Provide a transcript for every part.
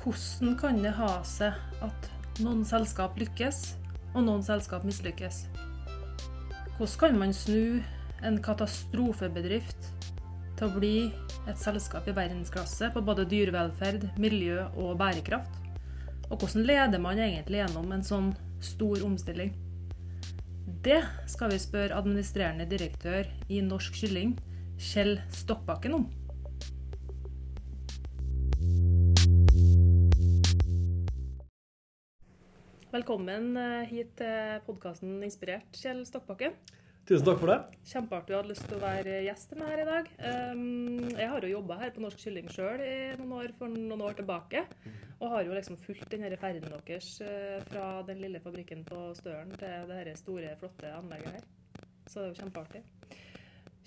Hvordan kan det ha seg at noen selskap lykkes, og noen selskap mislykkes? Hvordan kan man snu en katastrofebedrift til å bli et selskap i verdensklasse på både dyrevelferd, miljø og bærekraft? Og hvordan leder man egentlig gjennom en sånn stor omstilling? Det skal vi spørre administrerende direktør i Norsk Kylling, Kjell Stokkbakken, om. Velkommen eh, hit til podkasten Inspirert, Kjell Stokkbakken. Tusen takk for det. Kjempeartig du hadde lyst til å være gjest med her i dag. Um, jeg har jo jobba her på Norsk Kylling sjøl i noen år for noen år tilbake. Og har jo liksom fulgt denne ferden deres eh, fra den lille fabrikken på Støren til det store, flotte anlegget her. Så det er jo kjempeartig.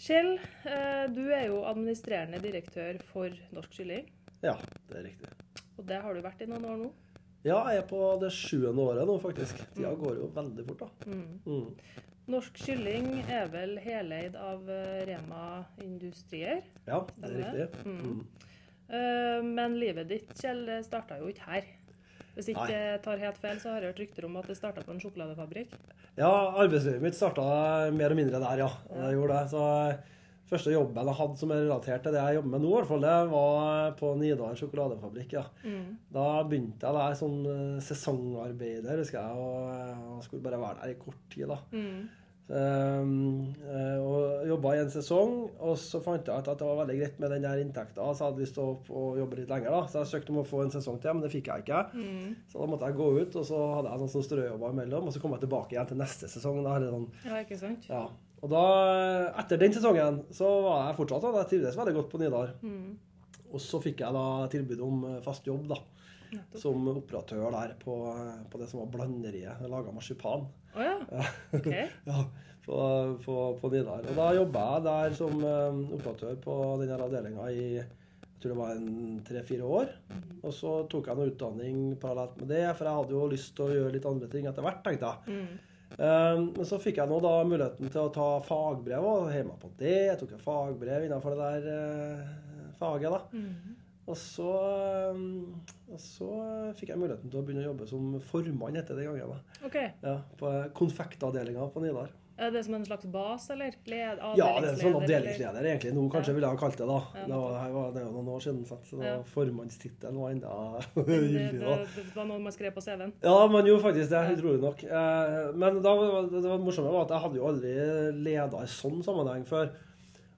Kjell, eh, du er jo administrerende direktør for Norsk Kylling. Ja, det er riktig. Og det har du vært i noen år nå? Ja, jeg er på det sjuende året nå, faktisk. Tida går jo veldig fort, da. Mm. Norsk Kylling er vel heleid av eh, Rema Industrier? Ja, det er riktig. Mm. Mm. Eh, Men livet ditt, Kjell, starta jo ikke her. Hvis ikke jeg tar helt feil, så har jeg hørt rykter om at det starta på en sjokoladefabrikk. Ja, arbeidslivet mitt starta mer eller mindre der, ja. Det gjorde det. Så første jobben jeg hadde som er relatert til det jeg jobber med nå, i hvert fall, det var på Nidar sjokoladefabrikk. ja. Mm. Da begynte jeg der som eh, sesongarbeider, husker jeg, og jeg skulle bare være der i kort tid. da. Mm. Um, eh, og jobba i en sesong, og så fant jeg ut at det var veldig greit med den der inntekta, så jeg hadde lyst til å, jobbe litt lenger. da, Så jeg søkte om å få en sesong til, men det fikk jeg ikke. Mm. Så da måtte jeg gå ut, og så hadde jeg noen sånne strøjobber imellom, og så kom jeg tilbake igjen til neste sesong. Da eller sånn, Ja, ikke sant? ja. Og da, etter den sesongen, så var jeg fortsatt da, jeg trivdes veldig godt på Nidar. Mm. Og så fikk jeg da tilbud om eh, fast jobb, da. Nettopp. Som operatør der på, på det som var blanderiet. Jeg laga marsipan. Oh, ja. OK. Ja, på, på, på Nidar. Og da jobba jeg der som eh, operatør på denne avdelinga i jeg tror det var en tre-fire år. Og så tok jeg noe utdanning parallelt med det, for jeg hadde jo lyst til å gjøre litt andre ting etter hvert, tenkte jeg. Mm. Eh, Men så fikk jeg nå da muligheten til å ta fagbrev, og hjemme på det. Jeg tok et fagbrev innenfor det der eh, faget, da. Mm. Og så, eh, og så fikk jeg muligheten til å begynne å jobbe som formann etter den gangen. da. Okay. Ja, På konfektavdelinga på Nidar. Er det som en slags bas, eller? Led, Ja, det er en sånn avdelingsleder, egentlig. Nå kanskje Ja. ville jeg ha kalt det da. Ja, Det var, det var, er jo noen år siden, så det Ja. formannstittelen var enda Det, gyldig da. det var noe man skrev på CV-en? Ja, man gjorde faktisk det, utrolig nok. Eh, Men da, det var morsomme var at jeg hadde jo aldri leda i sånn sammenheng før.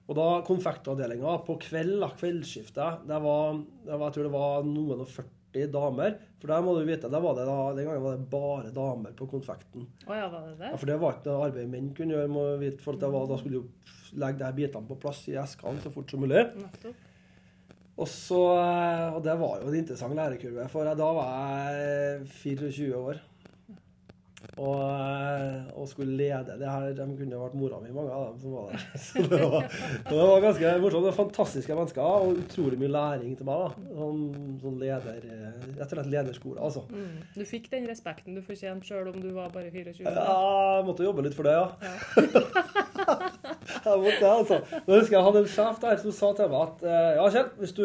Og da konfektavdelinga på kveld, da, kveldsskiftet, det var, det var, jeg tror det var noen og 40 damer. For der må du vite, der var det da, den gangen var det bare damer på konfekten. Oh, ja, var det det? Ja, For det var ikke noe arbeid menn kunne gjøre. Må vite, for det var, da skulle du legge de bitene på plass i eskene så fort som mulig. Nettopp. Og, så, og det var jo en interessant lærekurve, for da var jeg 24 år. Og, og skulle lede det her. De kunne vært mora mi, mange av dem som var der. Så det var, det var ganske morsomt. Det var fantastiske mennesker og utrolig mye læring til meg. da. Sånn, sånn leder, rett og slett lederskole, altså. Mm. Du fikk den respekten du fortjente sjøl om du var bare 24? Ja, jeg måtte jobbe litt for det, ja. Ja. Jeg måtte det, altså. Nå husker jeg jeg hadde en sjef der som sa til meg at eh, ja, Kjell, hvis du,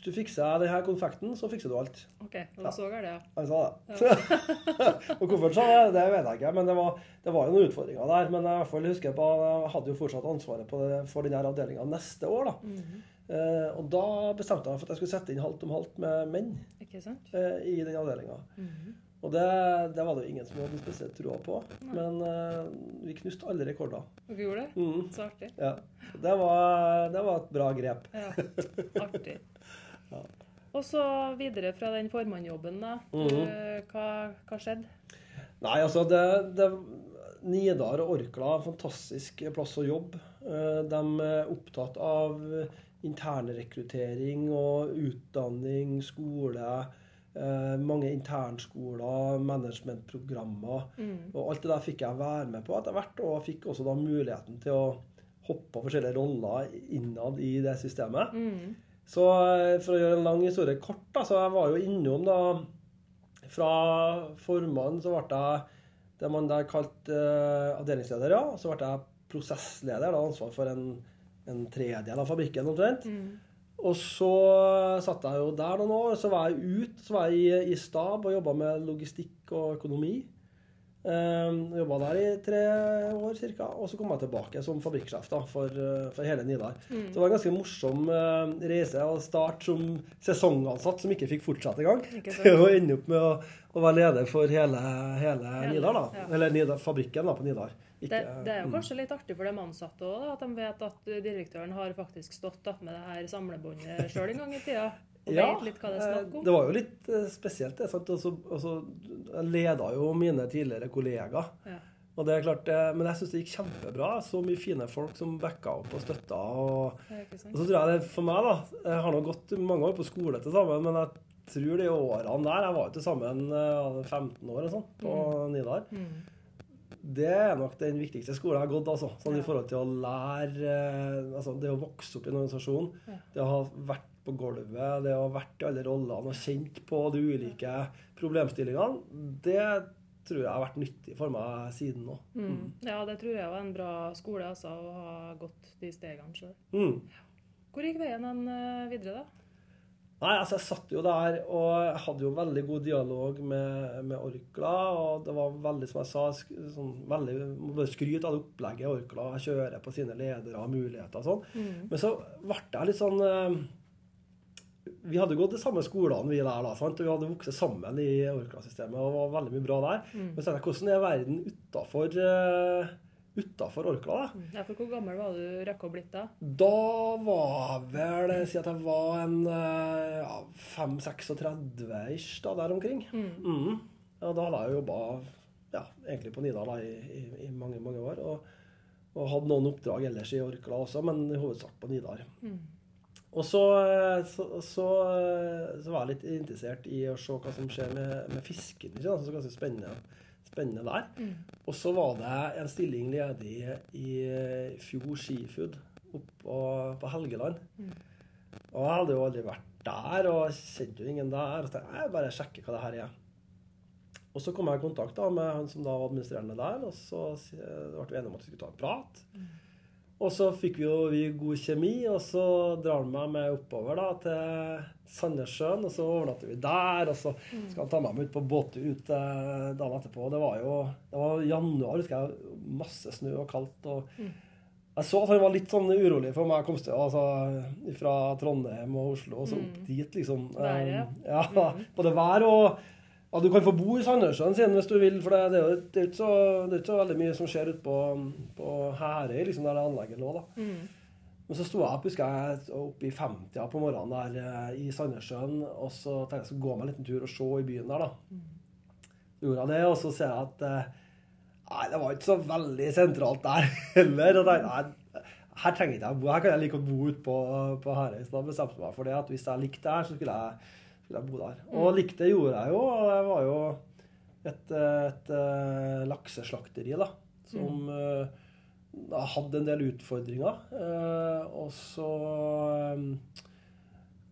hvis du fikser denne konfekten, så fikser du alt. OK. Det var så galt, ja. Han sa det. og hvorfor han sa det, det vet jeg ikke, men det var, det var jo noen utfordringer der. Men jeg, jeg husker på, jeg hadde jo fortsatt ansvaret på det, for denne avdelinga neste år. da. Mhm. Eh, og da bestemte jeg for at jeg skulle sette inn halvt om halvt med menn Ikke sant? eh, i den avdelinga. Mhm. Og det, det var det jo ingen som hadde spesielt troa på. Men eh, vi knuste alle rekorder. Dere gjorde det? Mm. Så artig. Ja. Det var, det var et bra grep. Ja, artig. Ja. Og så videre fra den formannjobben, da. Mm. Hva, hva skjedde? Nei, altså det, det Nidar og Orkla er en fantastisk plass å jobbe. Eh, De er opptatt av internrekruttering og utdanning, skole. eh, Mange internskoler, managementprogrammer. Mm. Og alt det der fikk jeg være med på etter hvert, og fikk også da muligheten til å hoppe på forskjellige roller innad i det systemet. Mm. Så eh, for å gjøre en lang historie kort, da, så jeg var jo innom da Fra formann så ble jeg det man der kalte uh, avdelingsleder, ja. Så ble jeg prosessleder, da ansvar for en, en tredjedel av fabrikken omtrent. Mm. Og så satt jeg jo der noen år. Så var jeg ut, så var jeg i, i stab og jobba med logistikk og økonomi. Um, jobba der i tre år ca. Og så kom jeg tilbake som fabrikksjef da, for, eh, for hele Nidar. Så det var en ganske morsom uh, reise å starte som sesongansatt som ikke fikk fortsette engang. Til å ende opp med å, å være leder for hele, hele Hele, Nidar. da. ja. Eller Nidar, fabrikken da, på Nidar. Ikke- Det, det er jo mm. kanskje litt artig for de ansatte òg, at de vet at direktøren har faktisk stått med det her samlebåndet sjøl en gang i tida. Og vet litt hva det er snakk eh, om. Det var jo litt eh, spesielt, det. sant? Også, også, jeg leda jo mine tidligere kollegaer. Ja. Og det er klart, eh, Men jeg syns det gikk kjempebra. Så mye fine folk som backa opp og støtta. Og, og så tror jeg det for meg, da Jeg har nå gått mange år på skole til sammen, men jeg tror de årene der Jeg var jo til sammen eh, 15 år og sånn på Nidar. Mm. Det er nok den viktigste skolen jeg har gått. altså. Sånn Ja. I forhold til å lære eh, altså Det å vokse opp i en organisasjon. Ja. Det å ha vært på gulvet, det å ha vært i alle rollene og kjent på de ulike problemstillingene. Det tror jeg har vært nyttig for meg siden nå. Mm. Ja, det tror jeg var en bra skole, altså, å ha gått de stegene sjøl. Mm. Hvor gikk veien en eh, videre, da? Nei, altså Jeg satt jo der og jeg hadde jo veldig god dialog med, med Orkla. Og det var veldig, som jeg sa, sk sånn, veldig, må skryt av det opplegget Orkla kjører på sine ledere og muligheter og sånn. Mm. Men så ble jeg litt sånn eh, Vi hadde gått de samme skolene, vi der, da, sant? og vi hadde vokst sammen i Orkla-systemet. og var veldig mye bra der. Mm. Men så er hvordan er verden utafor uh, utafor Orkla? da? Mm. Ja, for hvor gammel var du rakk å blitt da? Da var vel Si at jeg var en eh, ja, 5-36-ish, da, der omkring. Mm. Mm. Ja, da hadde jeg jobba ja, egentlig på Nidar da, i, i, i mange mange år. Og, og hadde noen oppdrag ellers i Orkla også, men i hovedsak på Nidar. Mm. Og så, eh, så, så, eh, så var jeg litt interessert i å se hva som skjer med, med fisken. Ikke sant? Så ganske spennende, spennende der. Mm. Og så var det en stilling ledig i Fjord Skifood oppe på, Helgeland. Mm. Og jeg hadde jo aldri vært der, og kjente jo ingen der. Og så tenkte jeg bare sjekker hva det her er. Og så kom jeg i kontakt da med han som da var administrerende der, og så ble vi enige om at vi skulle ta en prat. Og så fikk vi jo vi god kjemi, og så drar han meg med oppover da til Sandnessjøen, og så overnatter vi der, og så skal han ta meg med ut på båttur ut eh, dagen etterpå. Det var jo det var januar, husker jeg, masse snø og kaldt. og jeg så at han var litt sånn urolig for meg. Jeg kom til, altså, fra Trondheim og Oslo og så opp dit, liksom. Um, ja, både vær og ja, Du kan få bo i Sandnessjøen sin hvis du vil, for det, det, er det er ikke så, det er ikke så veldig mye som skjer ute på, på Herøy, liksom, der det anlegget lå. da. Mm. Men så sto jeg opp husker jeg, oppe i 50 på morgenen der eh, i Sandnessjøen, og så tenkte jeg jeg skulle gå meg en liten tur og se i byen der, da. Så gjorde jeg det, og så ser jeg at eh, Nei, det var ikke så veldig sentralt der heller. Og tenkte, nei, her trenger jeg ikke å bo. Her kan jeg like å bo ute på, på Herøy. Så da bestemte jeg meg for det at hvis jeg likte det her, så skulle jeg, skulle jeg bo der. Og likte det gjorde jeg jo. Det var jo et, eh, et, eh, lakseslakteri, da, som mm. da hadde en del utfordringer. Eh, og så eh,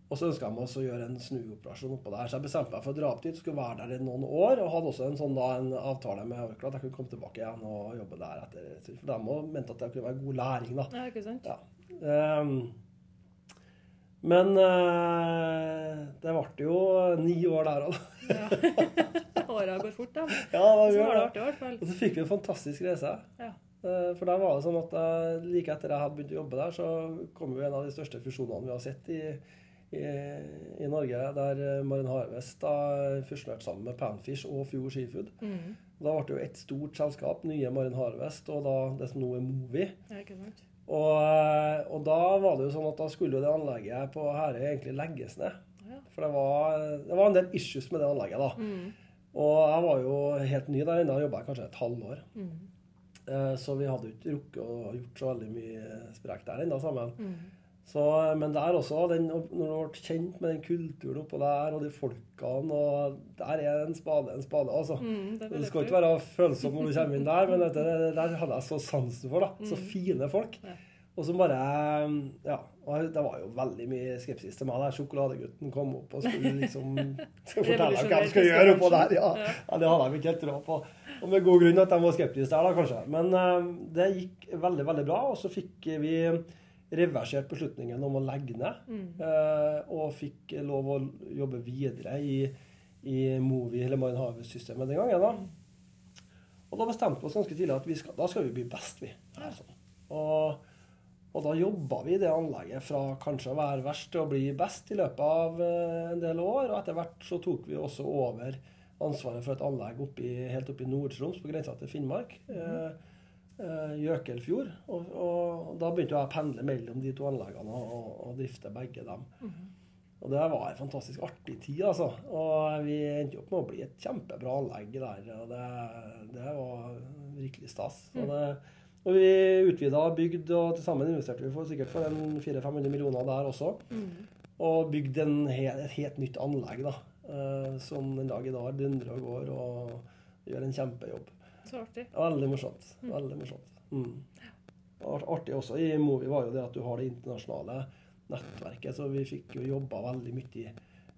og så ønska jeg meg også å gjøre en snuoperasjon oppå der. Så jeg bestemte meg for å dra opp dit, skulle være der i noen år. Og hadde også en sånn da, en avtale med Orkla at jeg kunne komme tilbake igjen og jobbe der etter. For de mente at det kunne være god læring, da. Ja, ikke sant? Ja. Ehm, men eh, det ble jo ni år der òg. Ja. Åra går fort, da. Ja, det gjør var det det. artig, i hvert fall. Og så fikk vi en fantastisk reise. Ja. Eh, For da var det sånn at eh, like etter jeg hadde begynt å jobbe der, så kom jo en av de største fusjonene vi har sett i, i, i Norge, der Marin Harvest da fusjonerte sammen med Panfish og Fjord Seafood. Mm. Da ble det jo ett stort selskap, nye Marin Harvest, og da det som nå er Movi. Ja, ikke sant? Og, og da var det jo sånn at da skulle det anlegget på Herøy egentlig legges ned. Ja. For det var, det var en del issues med det anlegget, da. Mm. Og jeg var jo helt ny der ennå, jobba kanskje et halvår. Mm. Eh, Så vi hadde jo ikke rukket å gjort så veldig mye sprek der ennå sammen. Mm. Så, men der også, den, når du ble kjent med den kulturen oppå der, og de folkene og Der er en spade en spade, altså. Mm, det Du skal ikke være følsom når du kommer inn der, men dette, der hadde jeg så sansen for. da. Så Mm. fine folk. Ja. Og som bare Ja. Det var jo veldig mye skepsis til meg der sjokoladegutten kom opp og skulle liksom fortelle hva de skulle gjøre oppå der. Ja. Ja. Det hadde jeg ikke helt tro på. Og med god grunn at de var skeptiske der, da, kanskje. Men eh, det gikk veldig, veldig bra. Og så fikk vi reversert beslutningen om å legge ned. eh, og fikk lov å jobbe videre i, i Movi, eller Mine Harvest-systemet den gangen. da. Og da bestemte vi oss ganske tidlig at vi skal, da skal vi bli best, vi. Her, sånn. og, og da jobba vi i det anlegget fra kanskje å være verst til å bli best i løpet av eh, en del år. Og etter hvert så tok vi også over ansvaret for et anlegg oppi, helt oppe i Nord-Troms, på grensa til Finnmark. Mm. eh, Jøkelfjord. Og, og da begynte jeg å pendle mellom de to anleggene og, og, drifte begge dem. Og det var en fantastisk artig tid, altså. Og vi endte opp med å bli et kjempebra anlegg der. Og det, det var virkelig stas. Og, det, og vi utvida og bygde, og til sammen investerte vi for, sikkert for en 400-500 millioner der også. Og bygde en he, et helt nytt anlegg, da. eh, som den dag i dag dundrer og går og gjør en kjempejobb. Så artig. Veldig morsomt. Veldig morsomt. Mm. Artig også i Movi var jo det at du har det internasjonale nettverket, så vi fikk jo jobba veldig mye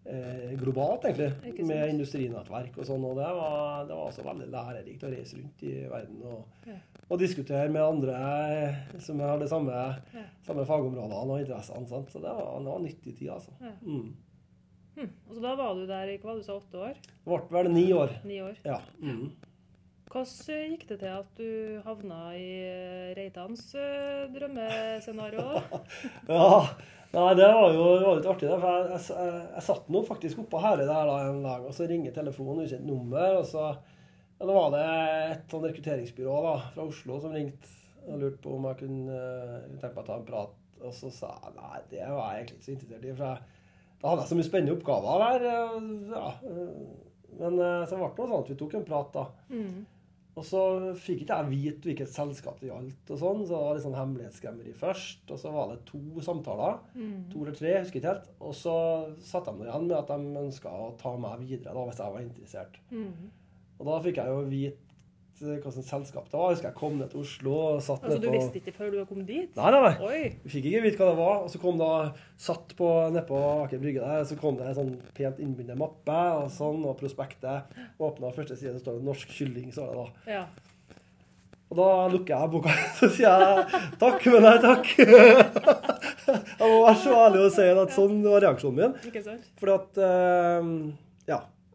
eh, globalt, egentlig, med industrinettverk og sånn. Og det var, det var også veldig lærerikt å reise rundt i verden og, Ja. og diskutere med andre eh, som har de samme, Ja. samme fagområdene og interessene. Sant? Så det var, det var nyttig tid, altså. Ja. Mm. Hm. Og så da var du der i hva du sa, åtte år? Det ble vel ni år. Ni år. Ja. Mm. Hvordan gikk det til at du havna i eh, Reitans eh, drømmescenario? Ja, nei, det var jo det var litt artig. for Jeg, jeg, jeg, satt nå faktisk oppå her der da en dag, og så ringer telefonen, ukjent nummer. og så ja, Da var det et sånn rekrutteringsbyrå da, fra Oslo som ringte og lurte på om jeg kunne eh, tenke meg å ta en prat. Og så sa jeg nei, det var jeg egentlig ikke så interessert i. for jeg, Da hadde jeg så mye spennende oppgaver der. eh, Ja, eh, men eh, så ble det noe sånn at vi tok en prat, da. Mm. Og så fikk ikke jeg vite hvilket selskap det gjaldt, og sånn, så det var litt sånn hemmelighetsskremmeri først. Og så var det to samtaler, Mm. to eller tre, jeg husker ikke helt. Og så satt de igjen med at de ønska å ta meg videre da, hvis jeg var interessert. Mm. Og da fikk jeg jo vite eh, slags selskap det var. Jeg husker jeg kom ned til Oslo og satt Altså, ned du visste ikke før du kom dit? Nei, nei, nei. Oi! Vi fikk ikke vite hva det var. Og så kom da, satt på, nede på Aker Brygge der, så kom det en sånn pent innbundet mappe og sånn, og prospektet. Åpna første side, så står det 'Norsk kylling', står det da. Ja. Og da lukker jeg boka, så sier jeg takk, men nei takk. Jeg må være så ærlig å si at sånn var reaksjonen min. Ikke sant? Fordi at Ja,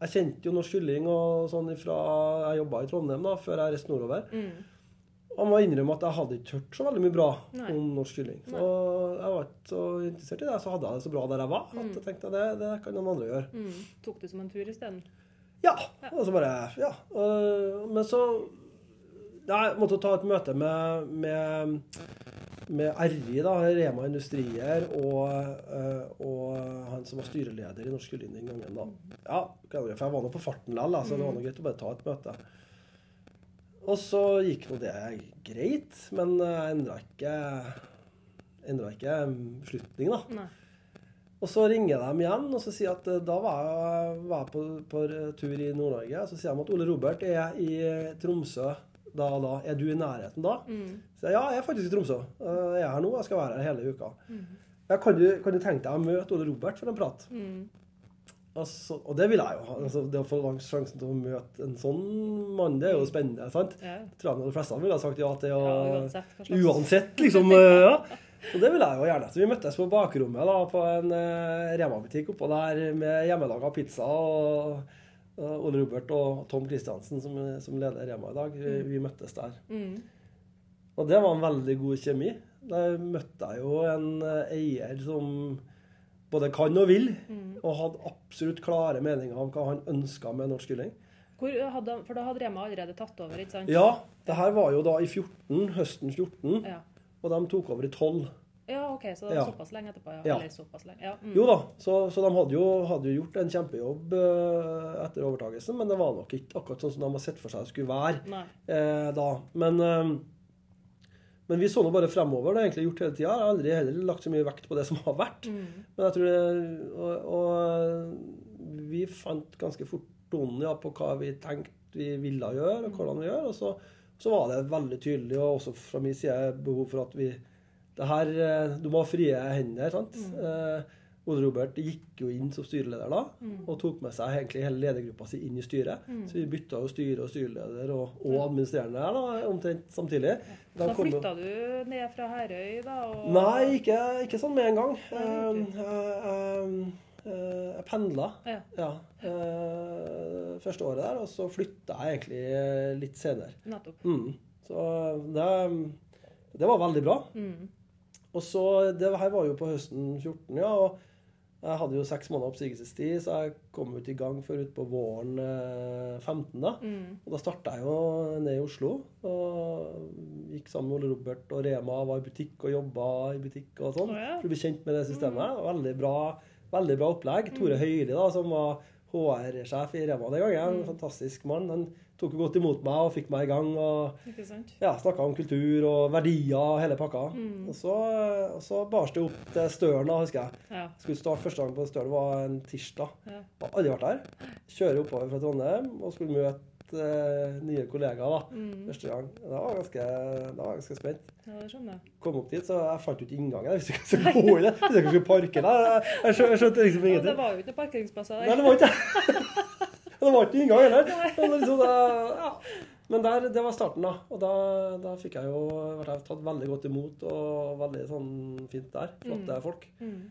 jeg kjente jo Norsk Kylling og sånn fra jeg jobba i Trondheim da, før jeg reiste nordover. Mm. Og må innrømme at jeg hadde ikke hørt så veldig mye bra Nei. om Norsk Kylling. Så jeg var ikke så interessert i det. Så hadde jeg det så bra der jeg var, at jeg tenkte det, det kan noen andre gjøre. Mm. Tok du som en tur isteden? Ja. Og så bare Ja. men så Jeg måtte ta et møte med, med, med RI, da, Rema Industrier, og, øh, og han som var styreleder i Norsk Kylling den gangen. da. Ja, for jeg var nå på farten likevel, så det var nå greit å bare ta et møte. Og så gikk nå det greit, men jeg endra ikke endra ikke slutning, da. Nei. Og så ringer de igjen og så sier at eh, da var jeg, var jeg på, på tur i Nord-Norge. Så sier de at Ole Robert er i Tromsø da og da. Er du i nærheten da? Mm. Så jeg, ja, jeg er faktisk i Tromsø. Eh, Jeg er her nå. Jeg skal være her hele uka. Ja, kan, du, kan du tenke deg å møte Ole Robert for en prat? Mm. Altså, og det vil jeg jo ha. Altså, det å få sjansen til å møte en sånn mann, det er jo spennende. sant? Ja. Jeg tror jeg de fleste ville ha sagt ja til. ja, Og, uansett. Uansett, liksom. eh, ja. Og det vil jeg jo gjerne. Så vi møttes på bakrommet da, på en uh, Rema-butikk oppå der med hjemmelaga pizza. og Ole Robert og Tom Kristiansen, som, som leder Rema i dag, vi, vi møttes der. Mm. Og det var en veldig god kjemi. Der møtte jeg jo en eh, eier som både kan og vil, Mm. og hadde absolutt klare meninger om hva han ønska med norsk kylling. Hadde, for da hadde Rema allerede tatt over, ikke sant? Ja, det her var jo da i 14, høsten 14, Ja, og de tok over i 12. ja OK, så det var Ja. såpass lenge etterpå, ja. Ja. Eller såpass lenge. Ja. Mm. Jo da, så, så de hadde jo, hadde jo gjort en kjempejobb eh, etter overtagelsen, men det var nok ikke akkurat sånn som de har sett for seg det skulle være eh, da. Men, eh, men vi så nå bare fremover. Det har jeg egentlig gjort hele tida. Jeg har aldri heller lagt så mye vekt på det som har vært. Mm. Men jeg tror det, og, og vi fant ganske fort tonen ja, på hva vi tenkte vi ville gjøre, og hvordan vi gjør. Og så, så var det veldig tydelig, og også fra min side, behov for at vi det her, eh, Du må ha frie hender. sant? Eh, Ole Robert gikk jo inn som styreleder da, Mm. og tok med seg egentlig hele ledergruppa si inn i styret. Så vi bytta jo styre og styreleder og, og administrerende her da, omtrent samtidig. Da flytta jo- du ned fra Herøy, da? Og... Nei, ikke, ikke sånn med en gang. Nei, Um, jeg, um, eh, jeg pendla Ja. ja, eh, første året der, og så flytta jeg egentlig litt senere. Nettopp. Mm. Så det, det var veldig bra. Mm. Og så, Det her var jo på høsten 14, ja. og Jeg hadde jo seks måneder oppsigelsestid, så jeg kom jo ikke i gang før utpå våren eh, 15. da. Mm. Og da starta jeg jo ned i Oslo. og Gikk sammen med Ole Robert og Rema, var i butikk og jobba i butikk og sånn. Oh, ja. For å bli kjent med det systemet. Veldig bra, veldig bra opplegg. Tore Høyli, da, som var HR-sjef i Rema den gangen, en fantastisk mann. Han tok jo godt imot meg og fikk meg i gang. og ja, Snakka om kultur og verdier og hele pakka. Mm. Og så, og så bars det opp til Støren, husker jeg. Ja. Skulle starte første gang på Støren var en tirsdag. ja. Har aldri vært der. Kjører oppover fra Trondheim og skulle møte eh, nye kollegaer da, Mm. første gang. Da var jeg ganske, da var ganske spent. ja, det skjønner jeg. Kom opp dit, så jeg fant jo ikke inngangen. Jeg visste ikke hva jeg skulle gå i det. Jeg visste ikke jeg skulle parke der. Jeg, skjønte, jeg ingenting. liksom Ja, det var jo ikke noen parkeringsplasser Nei, det var ikke det. var ikke inngang heller. Det liksom, det- ja. Men der, det var starten, da. Og da, da fikk jeg jo vært tatt veldig godt imot, og veldig sånn fint der. Flotte folk. Mm.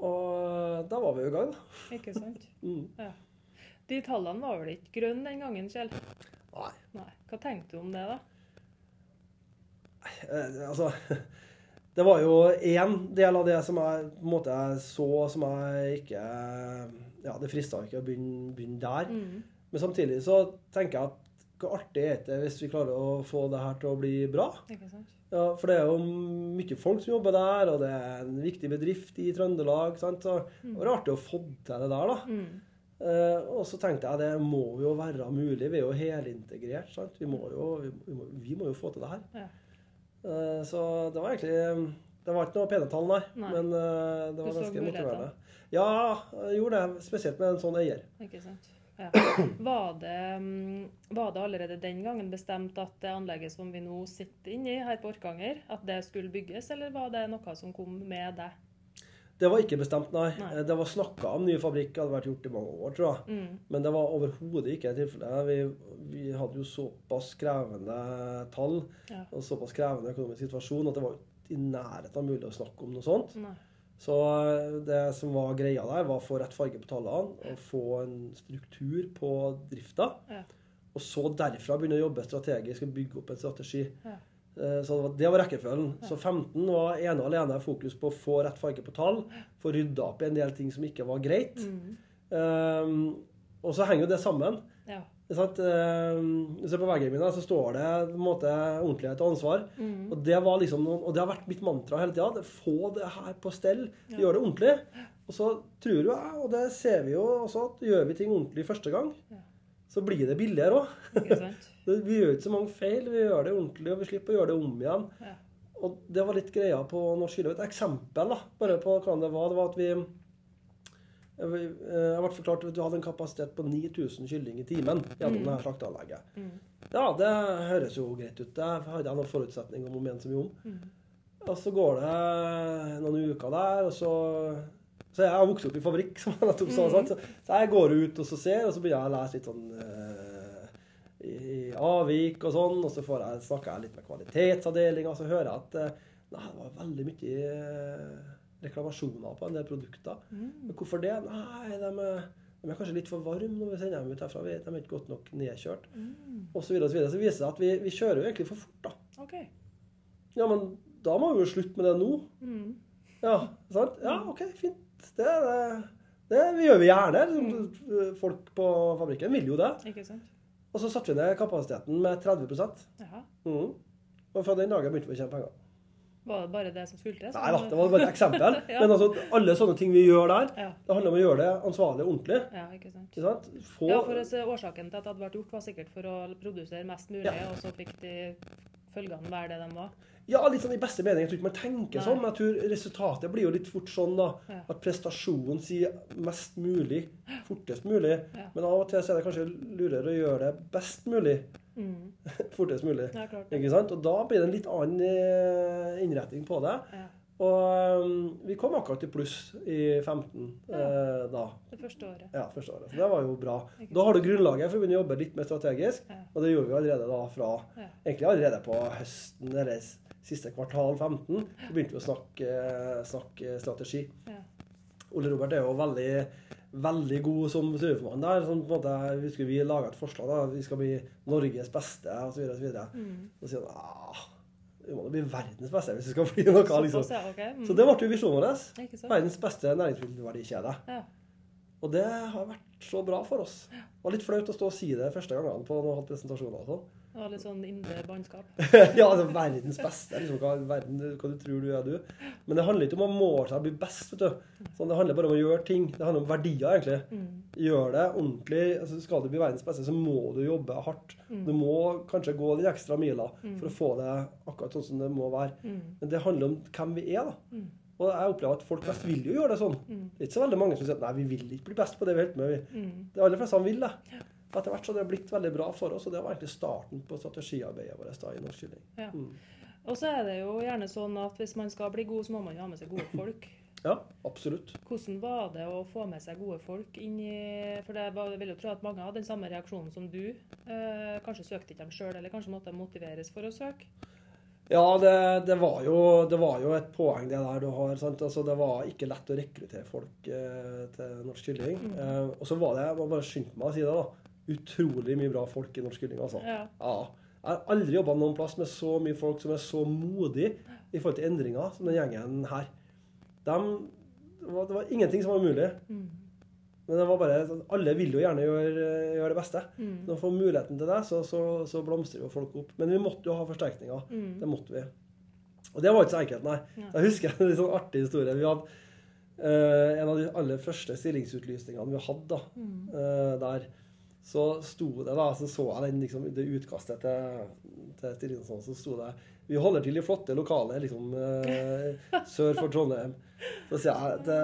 Og da var vi jo i gang, da. Ikke sant? Mm. Ja. De tallene var vel ikke grønne den gangen, Kjell? Nei. Nei. Hva tenkte du om det, da? Eh, altså Det var jo én del av det som jeg på en måte så som jeg ikke Ja, det frista ikke å begynne, begynne der. Mm. Men samtidig så tenker jeg at hvor artig er det hvis vi klarer å få det her til å bli bra? Ja, For det er jo mye folk som jobber der, og det er en viktig bedrift i Trøndelag. sant? Så det var artig å få til det der, da. Mm. Eh, og så tenkte jeg det må jo være mulig. Vi er jo helintegrert. sant? Vi må jo, vi må, vi må jo få til det her. Ja. Eh, så det var egentlig Det var ikke noe pene tall, nei. Nei. Men uh, det var ganske motiverende. Ja, jeg gjorde det. Spesielt med en sånn eier. Ikke sant? Ja. Var, det, mm, var det allerede den gangen bestemt at det anlegget som vi nå sitter inni her på Orkanger, at det skulle bygges, eller var det noe som kom med det? Det var ikke bestemt, nei. Nei. Eh, Det var snakka om ny fabrikk, hadde vært gjort i mange år, tror jeg. Mm. Men det var overhodet ikke tilfellet. Vi, vi hadde jo såpass krevende tall Ja. og såpass krevende økonomisk situasjon at det var i nærheten av mulig å snakke om noe sånt. Nei. Så eh, det som var greia der, var å få rett farge på tallene og få en struktur på drifta. Ja. Og så derfra begynne å jobbe strategisk og bygge opp en strategi. Ja. Eh, Så det var, det var rekkefølgen. Så 15 var ene og alene fokus på å få rett farge på tall, få rydda opp i en del ting som ikke var greit. Mm. Um, og så henger jo det sammen. Ja. Sant? Um, hvis på veggene mine så står det på en måte ordentlighet og ansvar. Mm. Og det var liksom noen, og det har vært mitt mantra hele tida. Få det her på stell. Ja. Gjør det ordentlig. Og så tror jo jeg, og det ser vi jo også, at gjør vi ting ordentlig første gang, Ja. så blir det billigere òg. Vi gjør ikke så mange feil. Vi gjør det ordentlig, og vi slipper å gjøre det om igjen. Ja. Og det var litt greia på Norsk Skiløp. Et eksempel da, bare på hva det var. Det var at vi eh, Jeg ble forklart at du hadde en kapasitet på 9000 kylling i timen gjennom det her slakteanlegget. Mm. Ja, det høres jo greit ut. Det hadde jeg noen forutsetning om å mene så mye om. Mm. Og så går det noen uker der, og så Så jeg har vokst opp i fabrikk, som jeg nettopp sa. Mm. Så, så jeg går ut og så ser, og så begynner jeg å lese litt sånn uh, i, i avvik og sånn, og så får jeg, snakker jeg litt med kvalitetsavdelinga, og så hører jeg at uh, nei, det var veldig mye eh, reklamasjoner på en del produkter. Mm. Men hvorfor det? Nei, de er, de er kanskje litt for varme når vi sender dem ut herfra. De er ikke godt nok nedkjørt. Mm. Og så videre og så videre. Så viser det seg at vi, vi kjører jo egentlig for fort, da. Okay. Ja, men da må vi jo slutte med det nå. Mm. Ja, sant? Ja, OK, fint. Det, det, det vi gjør vi gjerne. Liksom, Folk på fabrikken vil jo det. Ikke sant? Og så satte vi ned kapasiteten med 30 Jaha. mm. Og fra den dagen begynte vi å tjene penger. Var det bare det som til? Nei da, det var bare et eksempel. Ja. Men altså, alle sånne ting vi gjør der, Ja. det handler om å gjøre det ansvarlig og ordentlig. ja, ikke sant. Ikke sant? Få, Ja, for altså, Årsaken til at det hadde vært gjort, var sikkert for å produsere mest mulig, og så fikk de følgene være det de var. Ja, litt sånn i beste mening. Jeg tror ikke man tenker Nei. sånn, men jeg tror resultatet blir jo litt fort sånn da, Ja. at prestasjonen sier mest mulig, fortest mulig. Ja. Men av og til så er det kanskje lurere å gjøre det best mulig, Mm. fortest mulig. Ja, klart. Ikke sant? Og da blir det en litt annen eh, innretning på det. Ja. Og um, vi kom akkurat i pluss i 15 eh, da. Det første året. Ja, første året. Så det var jo bra. Da har du grunnlaget for å begynne å jobbe litt mer strategisk. Ja. Og det gjorde vi allerede da fra Ja. Egentlig allerede på høsten eller siste kvartal 15. Så begynte vi å snakke, snakke strategi. Ja. Ole Robert er jo veldig, veldig god som styreformann der. Sånn, på en måte, vi skulle vi lage et forslag. da, Vi skal bli Norges beste, osv. Så, videre, og så, Mm. så sier han ah, vi må da bli verdens beste hvis vi skal bli noe. liksom. Ja. Mm. Så det ble jo visjonen vår. Verdens beste næringsmiddelverdikjede. Ja. Og det har vært så bra for oss. Det var litt flaut å stå og si det første gangene på noen presentasjoner og sånn. Var litt sånn indre bannskap. ja, altså verdens beste. Liksom, hva, verden, hva du tror du er, du. Men det handler ikke om å måle seg og bli best. vet du. Sånn, det handler bare om å gjøre ting. Det handler om verdier, egentlig. Mm. Gjør det ordentlig. Altså, skal du bli verdens beste, så må du jobbe hardt. Du må kanskje gå den ekstra mila for å få det akkurat sånn som det må være. Mm. Men det handler om hvem vi er, da. Mm. Og jeg opplever at folk flest vil jo gjøre det sånn. Mm. Det er ikke så veldig mange som sier at nei, vi vil ikke bli best på det vi holder på med. vi. Mm. De aller fleste vil det. Etter hvert så har det blitt veldig bra for oss, og det var egentlig starten på strategiarbeidet vårt da i Norsk Kylling. Ja. Mm. Og så er det jo gjerne sånn at hvis man skal bli god, så må man jo ha med seg gode folk. Ja, absolutt. Hvordan var det å få med seg gode folk inn i For det var, jeg vil jo tro at mange hadde den samme reaksjonen som du. Eh, kanskje søkte ikke dem sjøl, eller kanskje måtte de motiveres for å søke. Ja, det, det, var jo, det var jo et poeng det der du har. sant? Altså, det var ikke lett å rekruttere folk eh, til Norsk Kylling. Mm. Eh, og så var det, jeg må bare skynde meg å si det, da, utrolig mye bra folk i Norsk Kylling. altså. Ja. Ja. Jeg har aldri jobba noen plass med så mye folk som er så modige i forhold til endringer som den gjengen her. De, det, var, det var ingenting som var umulig. Mm. Men det var bare, sånn, alle vil jo gjerne gjøre, gjøre det beste. Mm. Når man får muligheten til det, så, så, så blomstrer jo folk opp. Men vi måtte jo ha forsterkninger. Mm. Det måtte vi. Og det var ikke så enkelt, nei. Ja. Jeg husker en litt sånn artig historie. Vi hadde uh, en av de aller første stillingsutlysningene vi hadde da, eh, der. Så sto det da, så så jeg den, liksom, det utkastet til, til stillingen, sånn, så sto det Vi holder til i flotte lokaler liksom, eh, sør for Trondheim. Så sier jeg det,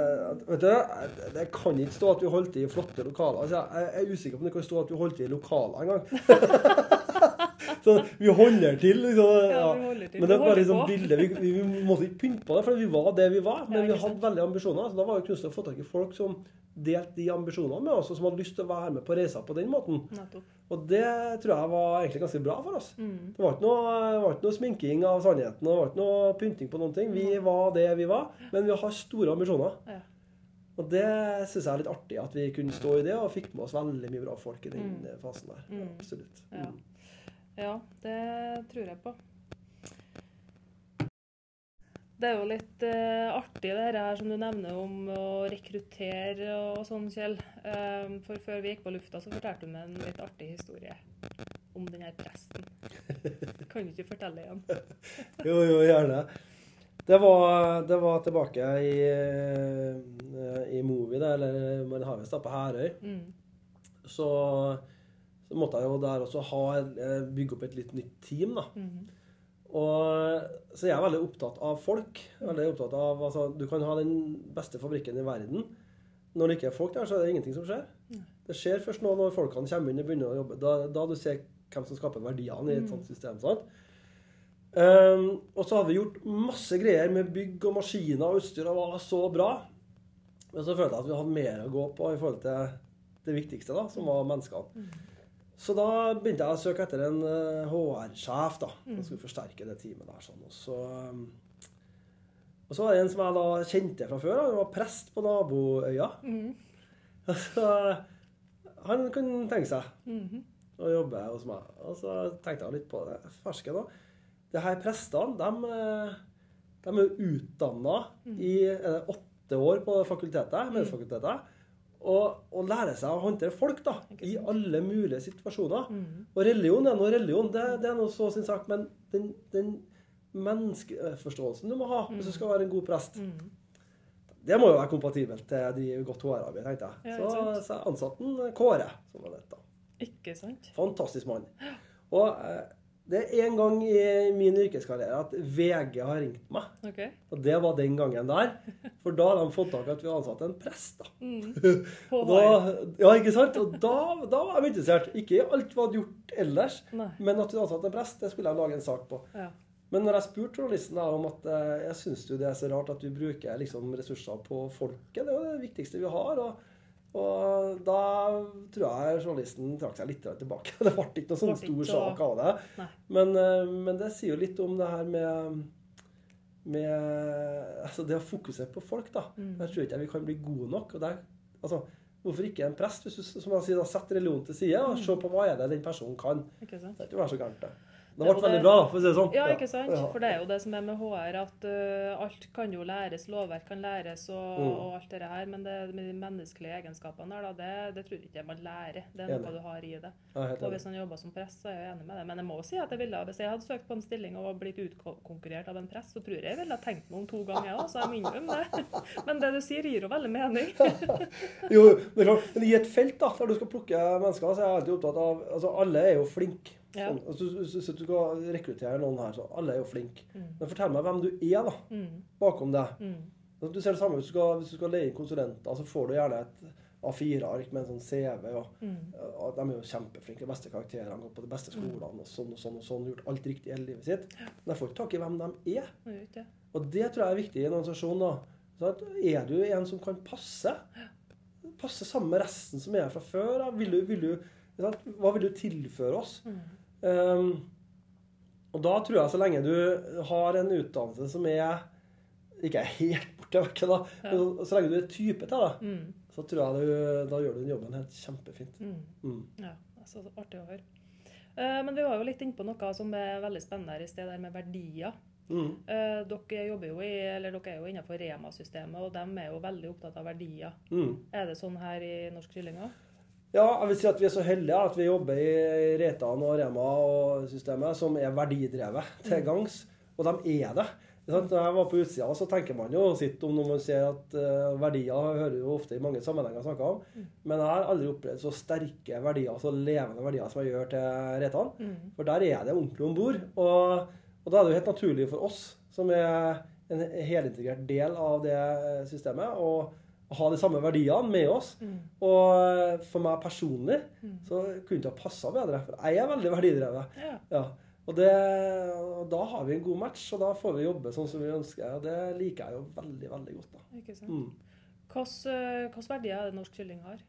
vet du, det kan ikke stå at vi holdt til i flotte lokaler. Så jeg, jeg er usikker på om det kan stå at vi holdt til i lokaler engang. så vi holder til, liksom. Ja, vi holder til. Men det er bare liksom bildet, vi, vi, vi måtte ikke pynte på det, for vi var det vi var. Men vi hadde veldig ambisjoner. Så da var det kunst å få tak i folk som delte de ambisjonene med oss, og som hadde lyst til å være med på reisa på den måten. Og det tror jeg var egentlig ganske bra for oss. Mm. Det var noe, det var ikke noe sminking av sannheten, det var ikke noe pynting på noen ting. Vi var det vi var, men vi har store ambisjoner. Ja. Og det syns jeg er litt artig, at vi kunne stå i det, og fikk med oss veldig mye bra folk i den Mm. fasen der. Mm. Absolutt. Ja. Ja, det tror jeg på. Det er jo litt eh, artig det her som du nevner om å rekruttere og sånn, Kjell. Um, for før vi gikk på lufta, så fortalte du meg en litt artig historie om den her presten. Kan du ikke fortelle igjen? Jo, jo, gjerne. Det var, det var tilbake i, eh, i Movi, eller da, på Herøy. Mm. Så, så måtte jeg jo der også ha, eh, bygge opp et litt nytt team, da. Mm. Og, så jeg er veldig opptatt av folk. Veldig opptatt av, altså, Du kan ha den beste fabrikken i verden. Når det ikke er folk der, så er det ingenting som skjer. Det skjer først nå når folkene kommer inn og begynner å jobbe. Da, da du ser hvem som skaper verdiene i et sånt system. sant? Um, og så hadde vi gjort masse greier med bygg og maskiner og utstyr, og var så bra. Men så følte jeg at vi hadde mer å gå på i forhold til det viktigste, da, som var menneskene. Så da begynte jeg å søke etter en eh, HR-sjef da, som skulle forsterke det teamet der. sånn. Og så, um, og så var det en som jeg da kjente fra før. Han var prest på naboøya. Mm. Så han kunne tenke seg Mhm. å jobbe hos meg. Og så tenkte jeg litt på det ferske da. De her prestene, de, eh, de er jo mm. i er åtte år på fakultetet, mediefakultetet. Og, og lære seg å håndtere folk da, i alle mulige situasjoner. Mhm. Og religion er nå religion, det, det er noe så sin sak. Men den, den menneskeforståelsen du må ha hvis du skal være en god prest, Mhm. det må jo være kompatibelt til de godt håra mi, tenkte jeg. Ja, så, så ansatte han Kåre, som var dette. Ikke sant? Fantastisk mann. Og eh, det er en gang i min yrkeskarriere at VG har ringt meg. Okay. Og det var den gangen der. For da har de fått tak i at vi ansatte ansatt en prest. da. Mm. Da ja, ikke sant? Og da, da var de interessert. Ikke i alt vi hadde gjort ellers, Nei. men at vi hadde ansatt en prest, det skulle jeg lage en sak på. Ja. Men når jeg spurte journalisten om at eh, jeg syns det er så rart at du bruker liksom ressurser på folket, det er jo det viktigste vi har. og og da tror jeg journalisten trakk seg litt tilbake. Det ble ikke noe sånn stor sak av det. Men, eh, men det sier jo litt om det her med, med altså det å fokusere på folk. da. Mm. Jeg tror ikke vi kan bli gode nok. og det er, altså, Hvorfor ikke en prest? Hvis du som jeg sier, da, setter religionen til side og se på hva er det den personen kan. Ikke sant? Det er ikke være så gærent, det. Det Ja, ble veldig bra, da, for å si det sånn. Ja, ikke sant? Ja. For det er jo det som er med HR, at uh, alt kan jo læres, lovverk kan læres og, Mm. og alt det her, men det med de menneskelige egenskapene der, da, det, det tror jeg ikke man lærer. Det er noe du har i det. Jeg er Og hvis han jobber som press, så er jeg enig med det. Men jeg må si at jeg ville, hvis jeg hadde søkt på en stilling og blitt utkonkurrert av en press, så tror jeg jeg ville tenkt meg om to ganger òg, så jeg må innrømme det. Men det du sier, gir jo veldig mening. Jo, men I et felt da, der du skal plukke mennesker, så er jeg alltid opptatt av altså Alle er jo flinke. Ja. Sånn, så, så, så, du skal rekruttere noen her, så alle er jo flinke. Mm. Men fortell meg hvem du er da, Mm, bakom deg. mm, Altså, Du ser det samme hvis du skal, hvis du skal leie inn konsulenter, så får du gjerne et A4-ark med en sånn CV. og mm, ja, De er jo kjempeflinke, de beste karakterene, gått på de beste skolene og sånn og sånn. og sånn, Gjort alt riktig i hele livet sitt. Men jeg får ikke tak i hvem de er. Ja. Og det tror jeg er viktig i en organisasjon. da. Så at er du en som kan passe, passe sammen med resten som er fra før? Vil du, vil du? Hva vil du tilføre oss? Mm, Um, og da tror jeg så lenge du har en utdannelse som er ikke er helt borte vekk, da, men så lenge du er type til det, mm, så tror jeg du, da gjør du den jobben helt kjempefint. mm. Mm. Ja, altså, artig å høre. Eh, Men vi var jo litt inne på noe som er veldig spennende her i sted, der med verdier. Mm. Eh, Dere jobber jo i, eller dere er jo innenfor Rema-systemet, og de er jo veldig opptatt av verdier. Mm. Er det sånn her i Norsk Kylling òg? Ja, jeg vil si at vi er så heldige at vi jobber i Reitan og Rema og systemet som er verdidrevet til gangs. Og de er det. Når jeg var på utsida, så tenker man jo sitt om når man ser at eh, verdier hører jo ofte i mange sammenhenger snakka om. Men jeg har aldri opplevd så sterke verdier, så levende verdier som jeg gjør til Reitan. Mm. For der er det ordentlig om bord. Og, og da er det jo helt naturlig for oss, som er en helintegrert del av det systemet, å ha de samme verdiene med oss. Mm. Og for meg personlig så kunne det ha passa bedre. For jeg er veldig verdidrevet. Ja. Ja. Og, det, og da har vi en god match, og da får vi jobbe sånn som vi ønsker. Og det liker jeg jo veldig, veldig godt. da. Ikke sant? Mm. Hvilke verdier er det Norsk Kylling har?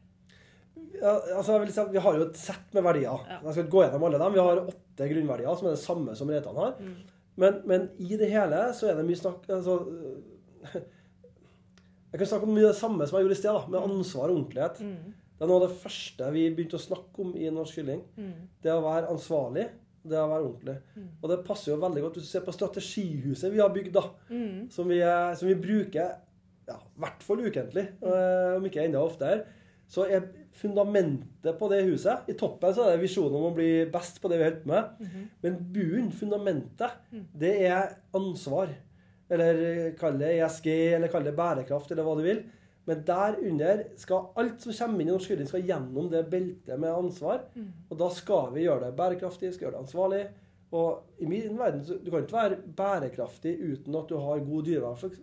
Ja, altså jeg vil si at Vi har jo et sett med verdier. Ja. Jeg skal gå gjennom alle dem. Vi har åtte grunnverdier som er det samme som Reitan har. Mm. Men, men i det hele så er det mye snakk altså, Jeg kan snakke om mye det samme som jeg gjorde i sted, da, med ansvar og ordentlighet. Mm. Det er noe av det første vi begynte å snakke om i Norsk Kylling. Mm. Det å være ansvarlig, det å være ordentlig. Mm. Og det passer jo veldig godt hvis du ser på strategihuset vi har bygd, da, Mm. som vi, er- som vi bruker ja, i hvert fall ukentlig, eh, om ikke enda oftere. Så er fundamentet på det huset I toppen så er det visjonen om å bli best på det vi holder på med. Mhm. Men bunnen, fundamentet, Mm. det er ansvar. Eller kall det ESG, eller kall det bærekraft, eller hva du vil. Men der under skal alt som kommer inn i norsk kylling, skal gjennom det beltet med ansvar. Mm. Og da skal vi gjøre det bærekraftig, skal gjøre det ansvarlig. Og i min verden, så du kan ikke være bærekraftig uten at du har god dyrevelferd,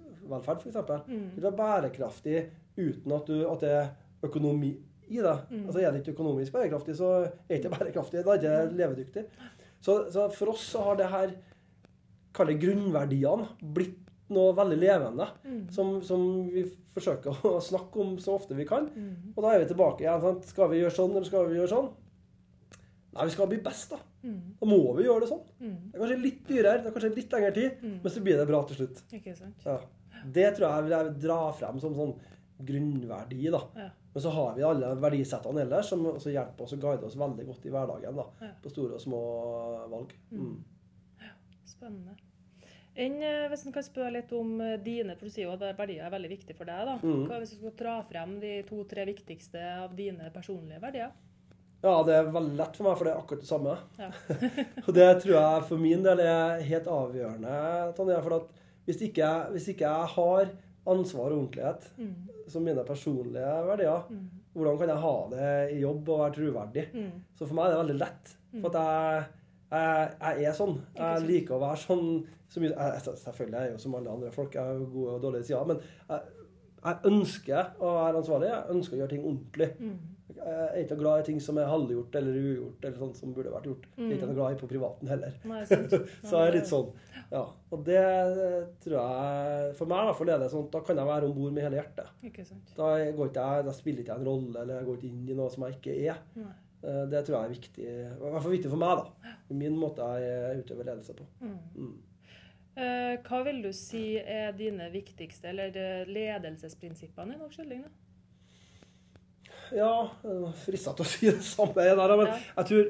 f.eks. Mm. Du kan være bærekraftig uten at, du, at det er økonomi i det. Mm. Altså Er det ikke økonomisk bærekraftig, så er det ikke bærekraftig. Da er det ikke levedyktig. Så, så for oss så har det her, kall det grunnverdiene, blitt noe veldig levende. Mm. Som, som vi forsøker å snakke om så ofte vi kan. Mm. Og da er vi tilbake igjen. Sant? Skal vi gjøre sånn, eller skal vi gjøre sånn? Nei, vi skal bli best, da. Mm. Da må vi gjøre det sånn. Mm. Det er kanskje litt dyrere, det er kanskje litt lengre tid, Mm. men så blir det bra til slutt. Ikke sant? Ja. Det tror jeg vil jeg dra frem som sånn grunnverdi, da. Ja. Men så har vi alle verdisettene ellers som hjelper oss og guider oss veldig godt i hverdagen. da, Ja. På store og små valg. Mm. Spennende. Enn eh, hvis en kan spørre litt om eh, dine, for du sier jo at verdier er veldig viktig for deg. da. Mm. Hva hvis du skal dra frem de to-tre viktigste av dine personlige verdier? Ja, det er veldig lett for meg, for det er akkurat det samme. Ja. Og det tror jeg for min del er helt avgjørende, Tanja, For at hvis ikke, hvis ikke jeg har ansvar og ordentlighet Mm. som mine personlige verdier, Mm. hvordan kan jeg ha det i jobb og være troverdig? Mm. Så for meg er det veldig lett. For at jeg, jeg, er sånn. Jeg liker å være sånn. Så mye, jeg, selvfølgelig er jeg jo som alle andre folk. Jeg har jo gode og dårlige sider. Men jeg, jeg ønsker å være ansvarlig. Jeg ønsker å gjøre ting ordentlig. Mm. Jeg er ikke glad i ting som er halvgjort eller ugjort, eller sånt som burde vært gjort. Jeg er ikke noe glad i på privaten heller. Nei. Så jeg er litt sånn. Ja. Og det tror jeg For meg i hvert fall er det sånn da kan jeg være om bord med hele hjertet. Da, går ikke jeg, da spiller ikke jeg en rolle, eller jeg går ikke inn i noe som jeg ikke er. Nei. Eh, Det tror jeg er viktig, i hvert fall viktig for meg, da. I min måte jeg utøver ledelse på. Mm. Mm. Eh, hva vil du si er dine viktigste eller eh, ledelsesprinsippene i norsk kylling? Ja, frista til å si det samme der, men Ja. jeg tror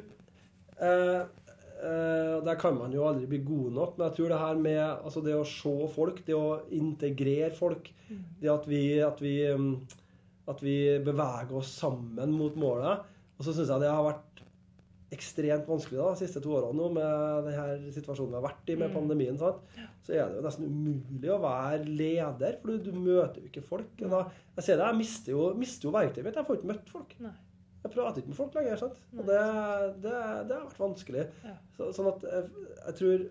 eh, eh, Der kan man jo aldri bli god nok, men jeg tror det her med altså det å se folk, det å integrere folk, det at vi, at vi, mm, at vi beveger oss sammen mot målet Og så syns jeg det har vært ekstremt vanskelig da, de siste to årene nå, med denne situasjonen vi har vært i med Mm. pandemien. Sant? Så er det jo nesten umulig å være leder, for du, du møter jo ikke folk. Da, jeg ser det, jeg mister jo, mister jo verktøyet mitt. Jeg får ikke møtt folk. Nei. Jeg prater ikke med folk lenger. sant? Og det, det, det har vært vanskelig. Ja. Så, sånn at jeg, jeg tror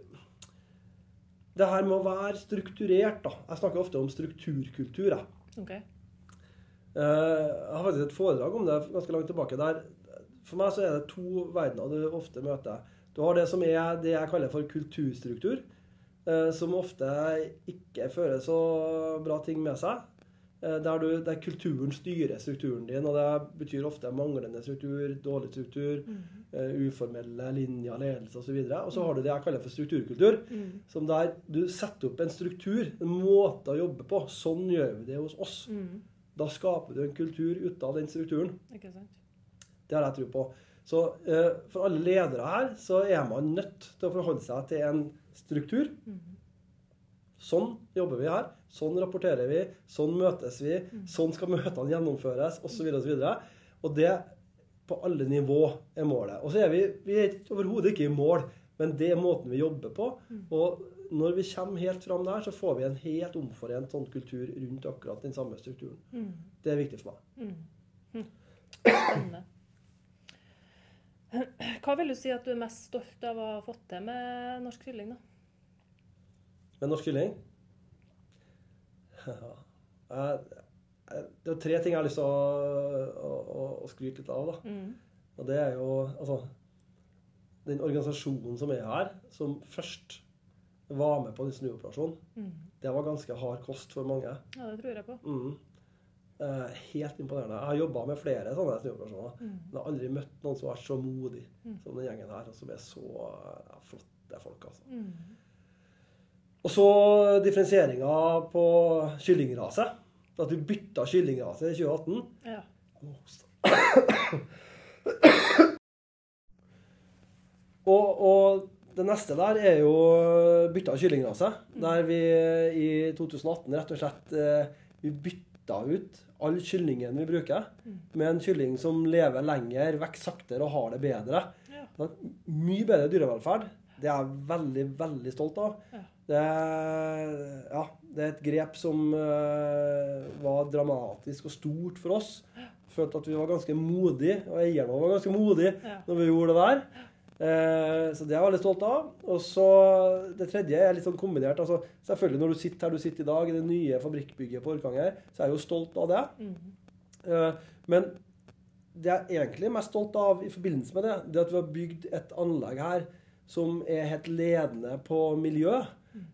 Det her med å være strukturert, da. Jeg snakker ofte om strukturkultur. da. Ok. Eh, Jeg har faktisk et foredrag om det ganske langt tilbake. der For meg så er det to verdener du ofte møter. Du har det som er det jeg kaller for kulturstruktur, eh, som ofte ikke fører så bra ting med seg. Eh, Der, du, der kulturen styrer strukturen din, og det betyr ofte manglende struktur, dårlig struktur, Mm. eh, uformelle linjer, ledelse osv. Og så har du det jeg kaller for strukturkultur. Mm. Som der du setter opp en struktur, en måte å jobbe på. Sånn gjør vi det hos oss. Mm. Da skaper du en kultur ut av den strukturen. Ikke sant? Det har jeg tro på. Så eh, for alle ledere her så er man nødt til å forholde seg til en struktur. Mm. Sånn jobber vi her. Sånn rapporterer vi. Sånn møtes vi. Sånn skal møtene gjennomføres, osv. Og, så og det på alle nivå er målet. Og så er vi, vi er overhodet ikke i mål, men det er måten vi jobber på. Og når vi kommer helt fram der, så får vi en helt omforent sånn kultur rundt akkurat den samme strukturen. Mm. Det er viktig for meg. Mm. Mm. Spennende. Hva vil du si at du er mest stolt av å ha fått til med norsk kylling? da? Med norsk kylling Det er tre ting jeg har lyst til å, å, å, å skryte litt av. da. Mm. Og det er jo altså Den organisasjonen som er her, som først var med på den snuoperasjonen, Mm. det var ganske hard kost for mange. Ja, det tror jeg på. Mm. Eh, helt imponerende. Jeg har jobba med flere sånne snuoperasjoner. Mm. Men jeg har aldri møtt noen som har vært så modig Mm. som den gjengen her, og som er så ja, flotte folk. altså. Mm. Og så differensieringa på kyllingrase. At du bytta kyllingrase i 2018. Ja. Og, og det neste der er jo bytta kyllingrase. Der vi i 2018 rett og slett eh, vi bytta ut all kyllingen vi bruker, med en kylling som lever lenger, vokser saktere og har det bedre. Ja. Mye bedre dyrevelferd. Det er jeg veldig, veldig stolt av. Ja. Det, er- ja, det er et grep som uh, var dramatisk og stort for oss. Følte at vi var ganske modige, og eierne var ganske modige Ja. når vi gjorde det der. Eh, så det er jeg veldig stolt av. Og så Det tredje er litt sånn kombinert. altså Selvfølgelig når du sitter her du sitter i dag, i det nye fabrikkbygget på Orkanger, så er jeg jo stolt av det. Mm. Eh, Men det jeg er egentlig mest stolt av i forbindelse med det, det er at vi har bygd et anlegg her som er helt ledende på miljø.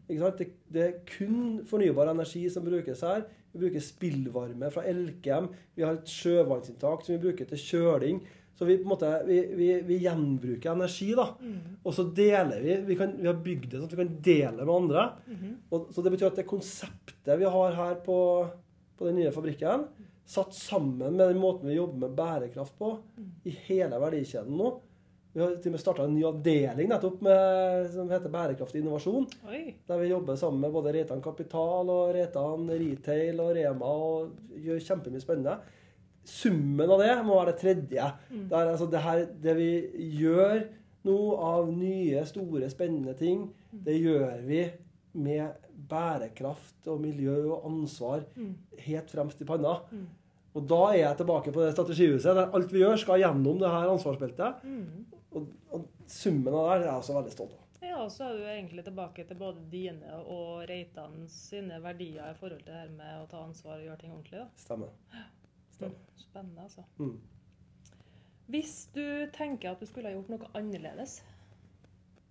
Ikke sant? Det, det er kun fornybar energi som brukes her. Vi bruker spillvarme fra Elkem. Vi har et sjøvannsinntak som vi bruker til kjøling. Så vi, på en måte, vi, vi, vi gjenbruker energi, da. Mm. Og så deler vi. Vi, kan, vi har bygd det sånn at vi kan dele med andre. Mm. Og, så det betyr at det konseptet vi har her på, på den nye fabrikken, satt sammen med den måten vi jobber med bærekraft på i hele verdikjeden nå. Vi har til og med starta en ny avdeling nettopp med, som heter bærekraftig innovasjon. Oi. Der vi jobber sammen med både Reitan Kapital og Reitan Retail og Rema og gjør kjempemye spennende. Summen av det må være det tredje. Det, er, altså, det, her, det vi gjør nå av nye, store, spennende ting, det gjør vi med bærekraft og miljø og ansvar Mm. helt fremst i panna. Mm. Og da er jeg tilbake på det strategihuset der alt vi gjør, skal gjennom det her ansvarsbeltet. Mm. Og, og summen av det er jeg også veldig stolt av. Ja, og så er du egentlig tilbake til både dine og Reitan sine verdier i forhold til det her med å ta ansvar og gjøre ting ordentlig. da. Stemmer. Stemmer. Spennende, altså. Mm. Hvis du tenker at du skulle ha gjort noe annerledes,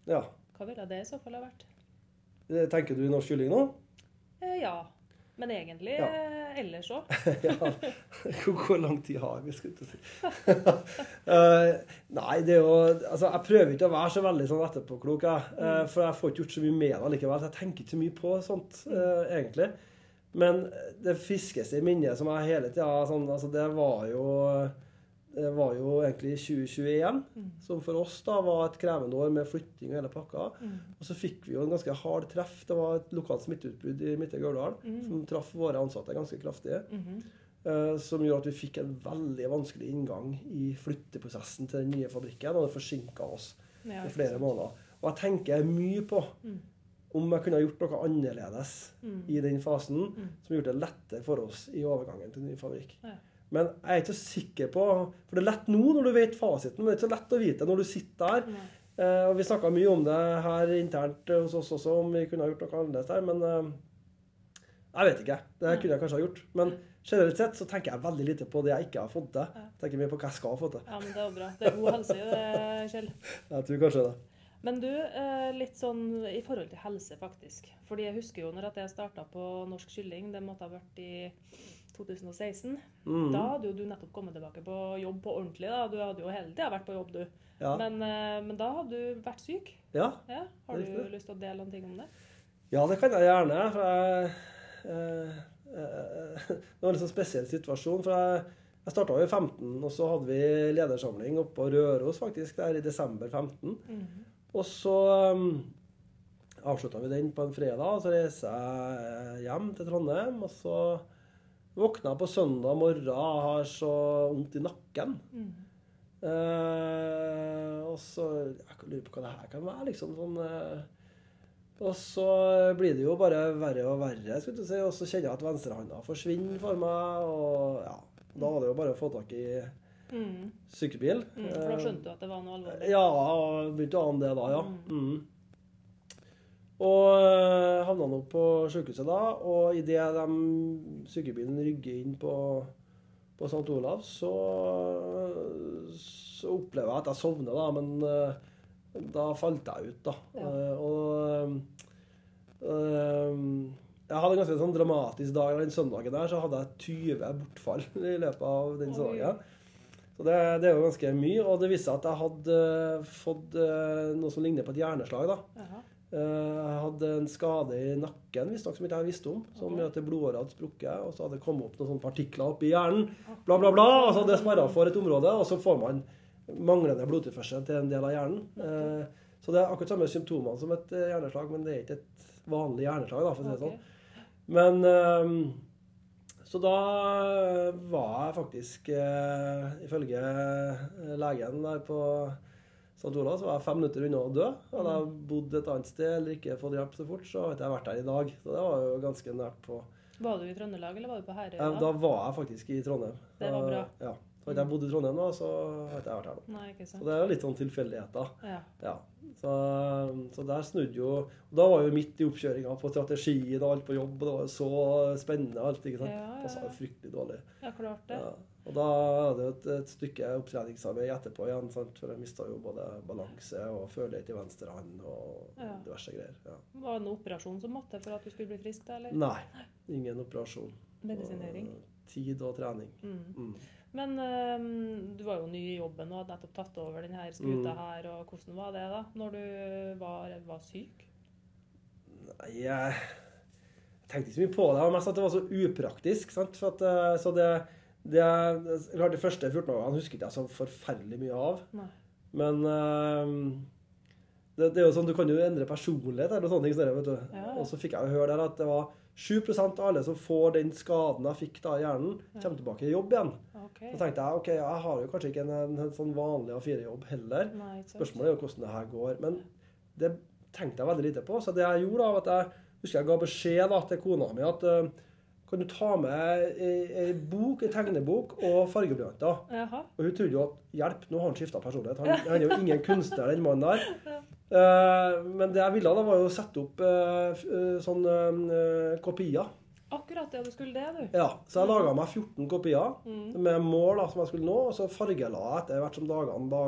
Ja. hva ville det i så fall ha vært? Eh, Tenker du norsk kylling nå? Eh, ja. Men egentlig Ja. eh, ellers òg. ja. Hvor lang tid har vi, skulle jeg si. Eh, nei, det er jo Altså, jeg prøver ikke å være så veldig sånn etterpåklok, jeg. Eh, for jeg får ikke gjort så mye med det likevel. Så jeg tenker ikke så mye på sånt, eh, egentlig. Men det friskeste minnet som jeg hele tida sånn, altså, det var jo det var jo egentlig 2021, som for oss da var et krevende år med flytting og hele pakka. Og så fikk vi jo en ganske hard treff. Det var et lokalt smitteutbrudd i Midtre Gauldal som traff våre ansatte ganske kraftig. eh, Som gjorde at vi fikk en veldig vanskelig inngang i flytteprosessen til den nye fabrikken. Og det forsinka oss Ja, i flere måneder. Og jeg tenker mye på om jeg kunne ha gjort noe annerledes i den fasen som gjorde det lettere for oss i overgangen til ny fabrikk. Ja. Men jeg er ikke så sikker på For det er lett nå når du vet fasiten, men det er ikke så lett å vite når du sitter der. Eh, og Vi snakka mye om det her internt hos oss også, om vi kunne ha gjort noe annerledes der. Men eh, jeg vet ikke. Det kunne jeg kanskje ha gjort. Men generelt sett så tenker jeg veldig lite på det jeg ikke har fått til. Ja. tenker mye på hva jeg skal få til. Ja, men det er bra. Det er god helse i det, Kjell. Jeg tror kanskje det. Men du, eh, litt sånn i forhold til helse, faktisk. Fordi jeg husker jo når at jeg starta på Norsk Kylling, det måtte ha vært i 2016. Mm. Da hadde jo du nettopp kommet tilbake på jobb på ordentlig. da. Du hadde jo hele tida vært på jobb, du. Ja. Men, eh, men da hadde du vært syk. ja. Ja. Har du lyst til å dele noen ting om det? Ja, det kan jeg gjerne. For jeg, eh, eh, det var en sånn spesiell situasjon. For jeg, jeg starta i 15, og så hadde vi ledersamling oppe på Røros faktisk, der i desember 15. Og så um, avslutta vi den på en fredag, og så reiser jeg hjem til Trondheim. Og så våkna jeg på søndag morgen og har så vondt i nakken. Eh, og så Jeg lurer på hva det her kan være, liksom. sånn... Uh, og så blir det jo bare verre og verre, skulle du si. Og så kjenner jeg at venstrehånda forsvinner for meg. Og ja, da var det jo bare å få tak i Mm. sykebil. Mm. For da skjønte du at det var noe alvorlig? Ja, begynte å ane det da, ja. Mm. Og øh, havna nå på sykehuset da, og idet de sykebilen rygger inn på, på St. Olav, så, så opplever jeg at jeg sovner, da, men øh, da falt jeg ut, da. Ja. Eh, og jeg hadde en ganske sånn dramatisk dag den søndagen der, så hadde jeg 20 bortfall i løpet av den søndagen. Så det, det er jo ganske mye. Og det viste seg at jeg hadde eh, fått eh, noe som ligner på et hjerneslag. da. Jaha. Eh, Jeg hadde en skade i nakken visstnok som ikke jeg visste om, som gjør at blodåret hadde sprukket. Og så hadde det kommet opp noen sånne partikler oppi hjernen. Bla, bla, bla. Og så hadde det sperra for et område, og så får man manglende blodtilførsel til en del av hjernen. Så det er akkurat samme symptomene som et hjerneslag, men det er ikke et vanlig hjerneslag. da, for å si det sånn. Men eh, Så da var jeg faktisk, eh, ifølge eh, legen der på St. Olavs, så var jeg fem minutter unna å dø. Hadde jeg bodd et annet sted eller ikke fått hjelp så fort, så hadde jeg vært der i dag. Så det var jo ganske nært på. Var du i Trøndelag, eller var du på Herøy? da? Da var jeg faktisk i Trondheim. Det var bra. Ja. Så hadde jeg bodd i Trondheim nå, så hadde jeg vært her nå. Nei, ikke Så det er jo litt sånn tilfeldigheter. Ja. Ja, så, så der snudde jo og Da var jo midt i oppkjøringa på strategien og alt på jobb, og det var jo så spennende alt. ikke sant? Ja, ja, ja. Passa jo fryktelig dårlig. ja, klart det. Ja. Og da er det jo et, et stykke opptreningsarbeid etterpå igjen, sant? for jeg mista jo både balanse og følelighet i venstre hånd og Ja. diverse greier. Ja. Var det noen operasjon som måtte for at du skulle bli frisk, eller? Nei, ingen operasjon. Medisinering? Og Tid og trening. Mm. Mm. Men um, du var jo ny i jobben og hadde nettopp tatt over denne skuta Mm. her. og Hvordan var det da, når du var, var syk? Nei, jeg tenkte ikke så mye på det. Mest at det var så upraktisk. Sant? At, eh, så det, det, klart, de første 14 årene husket jeg så forferdelig mye av. Nei. Men um, det, det er jo sånn, du kan jo endre personlighet eller sånne ting. vet du. Ja. Og så fikk jeg høre der at det var 7% av alle som får den skaden jeg fikk da i hjernen, kommer tilbake i jobb igjen. OK. Så tenkte jeg ok, jeg har jo kanskje ikke en, en, en sånn vanlig A4-jobb heller. Nei. Spørsmålet er jo hvordan det her går. Men det tenkte jeg veldig lite på. Så det jeg gjorde, da, var at jeg husker jeg ga beskjed da, til kona mi at uh, kan du ta med ei, bok, ei tegnebok og fargeblyanter? Og hun trodde jo at hjelp, nå har han skifta personlighet. Han, han er jo ingen kunstner, den mannen der. Uh, men det jeg ville, da var jo å sette opp uh, eh, sånne kopier Akkurat det du skulle det, du. Ja, Så jeg laga meg 14 kopier Mm. med mål da, som jeg skulle nå, og så fargela jeg etter hvert som dagene da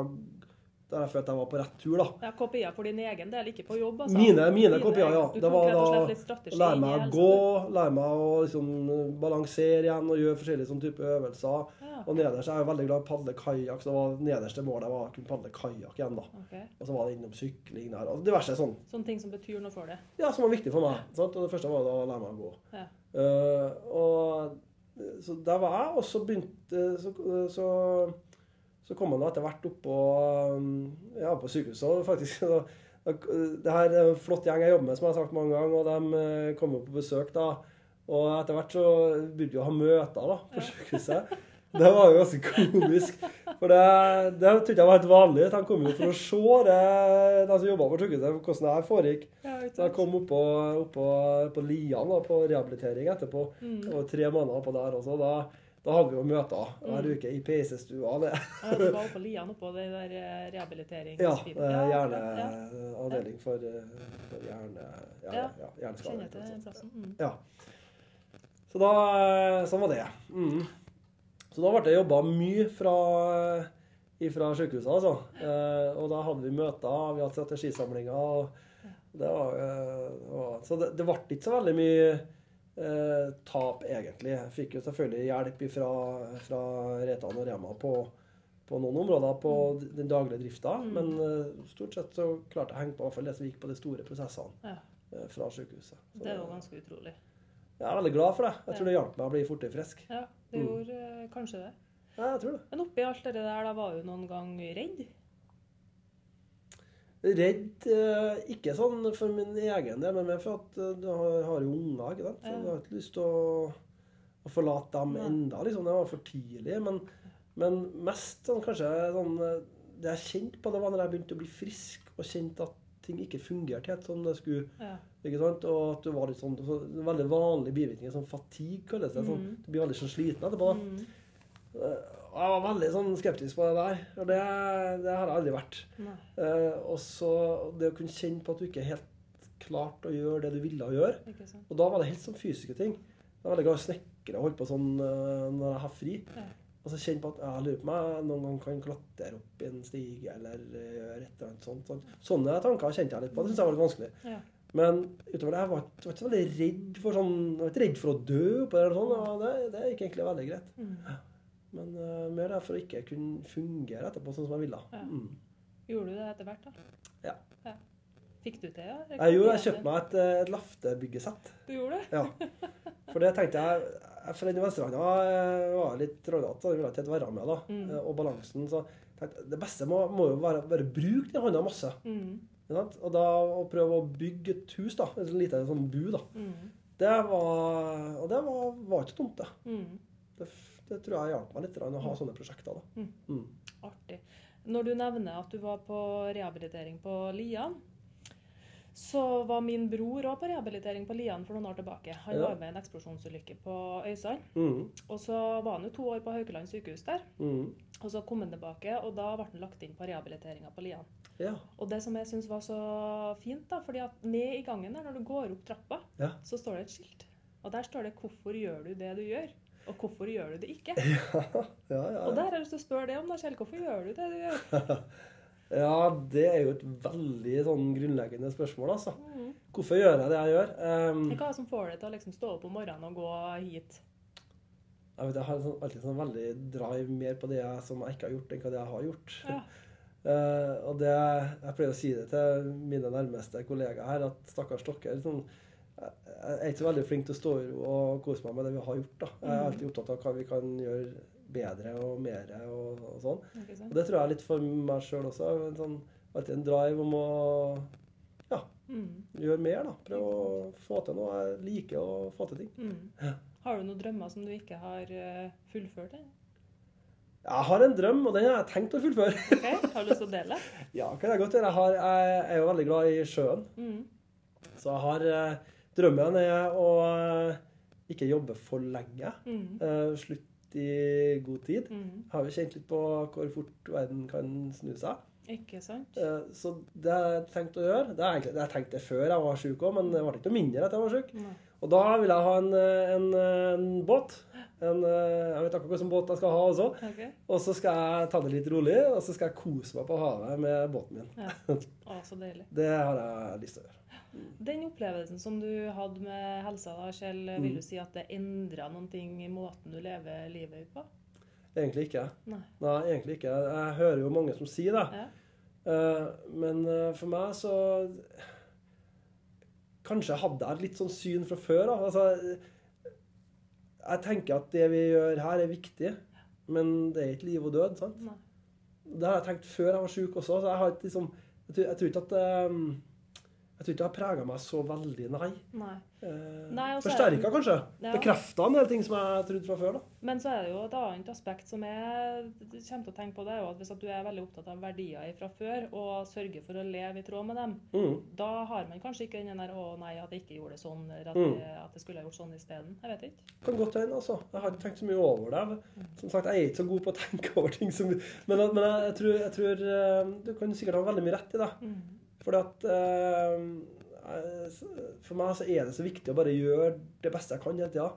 der jeg følte jeg var på rett tur. da. Ja, Kopier for din egen del, ikke på jobb? altså. Mine, mine kopier, ja. Du Det var da å lære meg å gå, lære meg å liksom balansere igjen og gjøre forskjellige sånne type øvelser. Ja, Og nederst er jeg jo veldig glad i padle kajakk, så det var nederste målet var å kunne padle kajakk igjen. da. ok. Og så var det innom sykling der, og diverse sånn. Sånne ting som betyr noe for deg. Ja, som var viktig for meg. sant? Og det første var da å lære meg å gå. Ja. Eh, og så der var jeg, og så begynte Så, så, så kom da etter hvert opp på, um, ja, på sykehuset. Faktisk da, Det her er en flott gjeng jeg jobber med, som jeg har sagt mange ganger, og de kommer kom på besøk da. Og etter hvert så begynte vi å ha møter da, på sykehuset. Det var jo ganske komisk. For det, det trodde jeg var helt vanlig. De kom jo for å se det, de som jobba på sykehuset, hvordan det her foregikk. Ja, ikke sant? kom oppå, oppå på Lian da, på rehabilitering etterpå. Mm. Var tre måneder oppå der også. Da, da hadde vi jo møter hver Mm. uke i PC-stua. det. Ja, du var oppå Lian oppå det der eh, Ja, rehabiliteringsfiberen. eh, akkurat, ja. for, eh, for hjerne, Ja, ja, hjerneskade. Kjenner ikke til sant. den plassen. Mm. Ja. Så da, eh, sånn var det. Mm. Så da ble det jobba mye fra, fra sykehuset, altså. Eh, og da hadde vi møter, vi hadde strategisamlinger. det var, eh, det var, Så det, det ble ikke så veldig mye eh, tap, egentlig. Jeg fikk jo selvfølgelig hjelp fra, fra Reitan og Rema på, på noen områder på den daglige drifta, Mm. men eh, stort sett så klarte jeg å henge på hvert det som gikk på de store prosessene Ja, eh, fra sykehuset. Så det var ganske utrolig. jeg er veldig glad for det. Jeg Ja. tror det hjalp meg å bli fortere frisk. Ja, det Mm. gjorde eh, kanskje det. Ja, jeg tror det. Men oppi alt det der, da var du noen gang redd? Redd eh, ikke sånn for min egen del, men mer for at eh, du har, jo unger. ikke sant? Så jeg har ikke lyst til å, å forlate dem enda, liksom. Det var for tidlig. Men, men mest sånn kanskje sånn Det jeg kjente på, det var når jeg begynte å bli frisk og kjente at ting ikke fungerte helt som det skulle. Ja. ikke sant? Og at du var litt sånn så, Veldig vanlige bivirkninger. sånn fatigue kalles det. Sånn, Mhm. du blir veldig sånn sliten etterpå. da. Mm. Eh, Jeg var veldig sånn skeptisk på det der. Og det, det har jeg aldri vært. Eh, og så det å kunne kjenne på at du ikke helt klart å gjøre det du ville å gjøre. Og da var det helt sånn fysiske ting. Jeg var veldig glad i å snekre og holde på sånn eh, når jeg har fri. Ja. Og så kjenne på at jeg lurer på om jeg noen gang kan klatre opp i en stige eller eh, gjøre et eller annet sånt. sånt. Sånne tanker kjente jeg litt på. Det syntes jeg var litt vanskelig. Ja. Men utover det, jeg var, ikke- så veldig redd for sånn Jeg var ikke redd for å dø oppå der og sånn. Og det, det gikk egentlig veldig greit. Mm. Men uh, mer for å ikke kunne fungere etterpå sånn som jeg ville. Ja. Mm. Gjorde du det etter hvert, da? Ja. Fikk du til, ja? Jeg gjorde, jeg kjøpte meg et, eh, et laftebyggesett. Du gjorde det? Ja. For det tenkte jeg jeg- For den venstrehånda eh, var litt trollete, så den ville ikke helt være med. da. Mm. Eh, Og balansen. Så tenkte det beste må, må jo være bare bruke den hånda masse. Mm. Og da å prøve å bygge et hus, da. Et sånn lite sånn bu, da. Mm. Det var Og det var, var ikke dumt, det. Mm. det. Det tror jeg hjalp meg litt å ha sånne prosjekter. da. Mm. Mm. Artig. Når du nevner at du var på rehabilitering på Lian, så var min bror òg på rehabilitering på Lian for noen år tilbake. Han Ja. var med i en eksplosjonsulykke på Øysand. Mm. Og så var han jo to år på Haukeland sykehus der. Mm. Og så kom han tilbake, og da ble han lagt inn på rehabiliteringa på Lian. Ja. Og det som jeg syns var så fint, da, fordi at ned i gangen der, når du går opp trappa, Ja. så står det et skilt. Og der står det 'Hvorfor gjør du det du gjør?' Og 'Hvorfor gjør du det ikke?' Ja, ja, Og ja. der har jeg lyst til å spørre deg om, da, Kjell. Hvorfor gjør du det du gjør? ja, det er jo et veldig sånn grunnleggende spørsmål, altså. Mm. Hvorfor gjør jeg det jeg gjør? Um, Hva er det som får deg til å liksom stå opp om morgenen og gå hit? jeg, vet, jeg har sånn, alltid sånn veldig drive mer på det jeg, som jeg ikke har gjort, enn hva det jeg har gjort. Ja. Uh, og det, Jeg pleier å si det til mine nærmeste kollegaer her, at stakkars dere sånn, Jeg er ikke så veldig flink til å stå i ro og kose meg med det vi har gjort. da. Jeg er Mhm. alltid opptatt av hva vi kan gjøre bedre og mer og, og sånn. Det Og det tror jeg er litt for meg sjøl også. En sånn, alltid en drive om å Mm. gjøre mer. da. Prøve å få til noe. Jeg liker å få til ting. Mm. Ja. Har du noen drømmer som du ikke har eh, fullført ennå? Jeg har en drøm, og den har jeg tenkt å fullføre. Ok, Har du lyst til å dele? Ja, kan jeg godt gjøre. Jeg, har, jeg er jo veldig glad i sjøen. Mm. Så jeg har eh, Drømmen er å eh, ikke jobbe for lenge. Mm. Uh, slutt i god tid. Mm. Har jo kjent litt på hvor fort verden kan snu seg. Ikke sant? Eh, så det jeg tenkt å gjøre. Det har jeg, tenkte det før jeg var syk òg, men det ble ikke noe mindre at jeg var syk. Nei. Og da vil jeg ha en, eh, en, en båt. En, eh, jeg vet akkurat hvilken båt jeg skal ha også. Okay. Og så skal jeg ta det litt rolig, og så skal jeg kose meg på havet med båten min. Ja. Å, så deilig. Det har jeg lyst til å gjøre. Den opplevelsen som du hadde med helsa, da, Kjell, Mm. vil du si at det endra noen ting i måten du lever livet på? Egentlig ikke. Nei. Nei, egentlig ikke. Jeg hører jo mange som sier det. Ja. Eh, Men eh, for meg så Kanskje hadde jeg litt sånn syn fra før. Da. Altså, jeg tenker at det vi gjør her, er viktig, men det er ikke liv og død. sant? Nei. Det har jeg tenkt før jeg var sjuk også. så jeg har ikke liksom, jeg tror, jeg tror ikke at eh, jeg tror ikke det har prega meg så veldig, nei. Nei. Eh, Nei, og så er Forsterka, kanskje. Ja. Bekrefta en del ting som jeg trodde fra før. da. Men så er det jo et annet aspekt som jeg kommer til å tenke på. det er jo at Hvis at du er veldig opptatt av verdier fra før og sørger for å leve i tråd med dem, Mm. da har man kanskje ikke den der 'å nei, at jeg ikke gjorde det sånn', eller at, Mm. jeg, at jeg skulle ha gjort sånn isteden. Jeg vet ikke. Kan godt hende, altså. Jeg har ikke tenkt så mye over det. Som sagt, jeg er ikke så god på å tenke over ting. Som, men men jeg, jeg, tror, jeg tror eh, du kan sikkert ha veldig mye rett i det. Mm. Fordi at eh, For meg så er det så viktig å bare gjøre det beste jeg kan hele tida.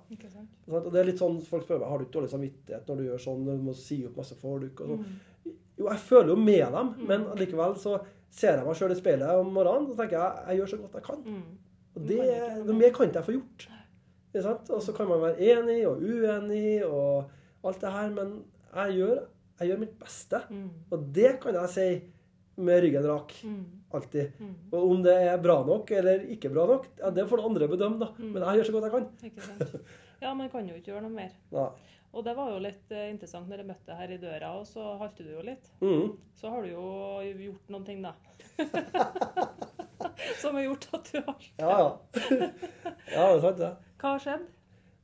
Og det er litt sånn folk spør meg har du ikke dårlig samvittighet når du gjør sånn, du må si opp masse folk og sånn. Mm. Jo, jeg føler jo med dem, men likevel så ser jeg meg sjøl i speilet om morgenen og tenker jeg jeg gjør så godt jeg kan. Mm. Og det, noe mer kan ikke jeg få gjort. Ikke sant? Og så kan man være enig og uenig og alt det her, men jeg gjør, jeg gjør mitt beste. Mm. Og det kan jeg si med ryggen rak. Mm. Alltid. Mm. Og om det er bra nok eller ikke bra nok, ja, det får andre bedømme, da. Mm. Men jeg gjør så godt jeg kan. Ikke sant? Ja, man kan jo ikke gjøre noe mer. Ja. Og det var jo litt eh, interessant når jeg møtte deg her i døra, og så halte du jo litt. Mm. Så har du jo gjort noen ting, da. Som har gjort at du har Ja, ja. ja, det er sant, det. Hva har skjedd?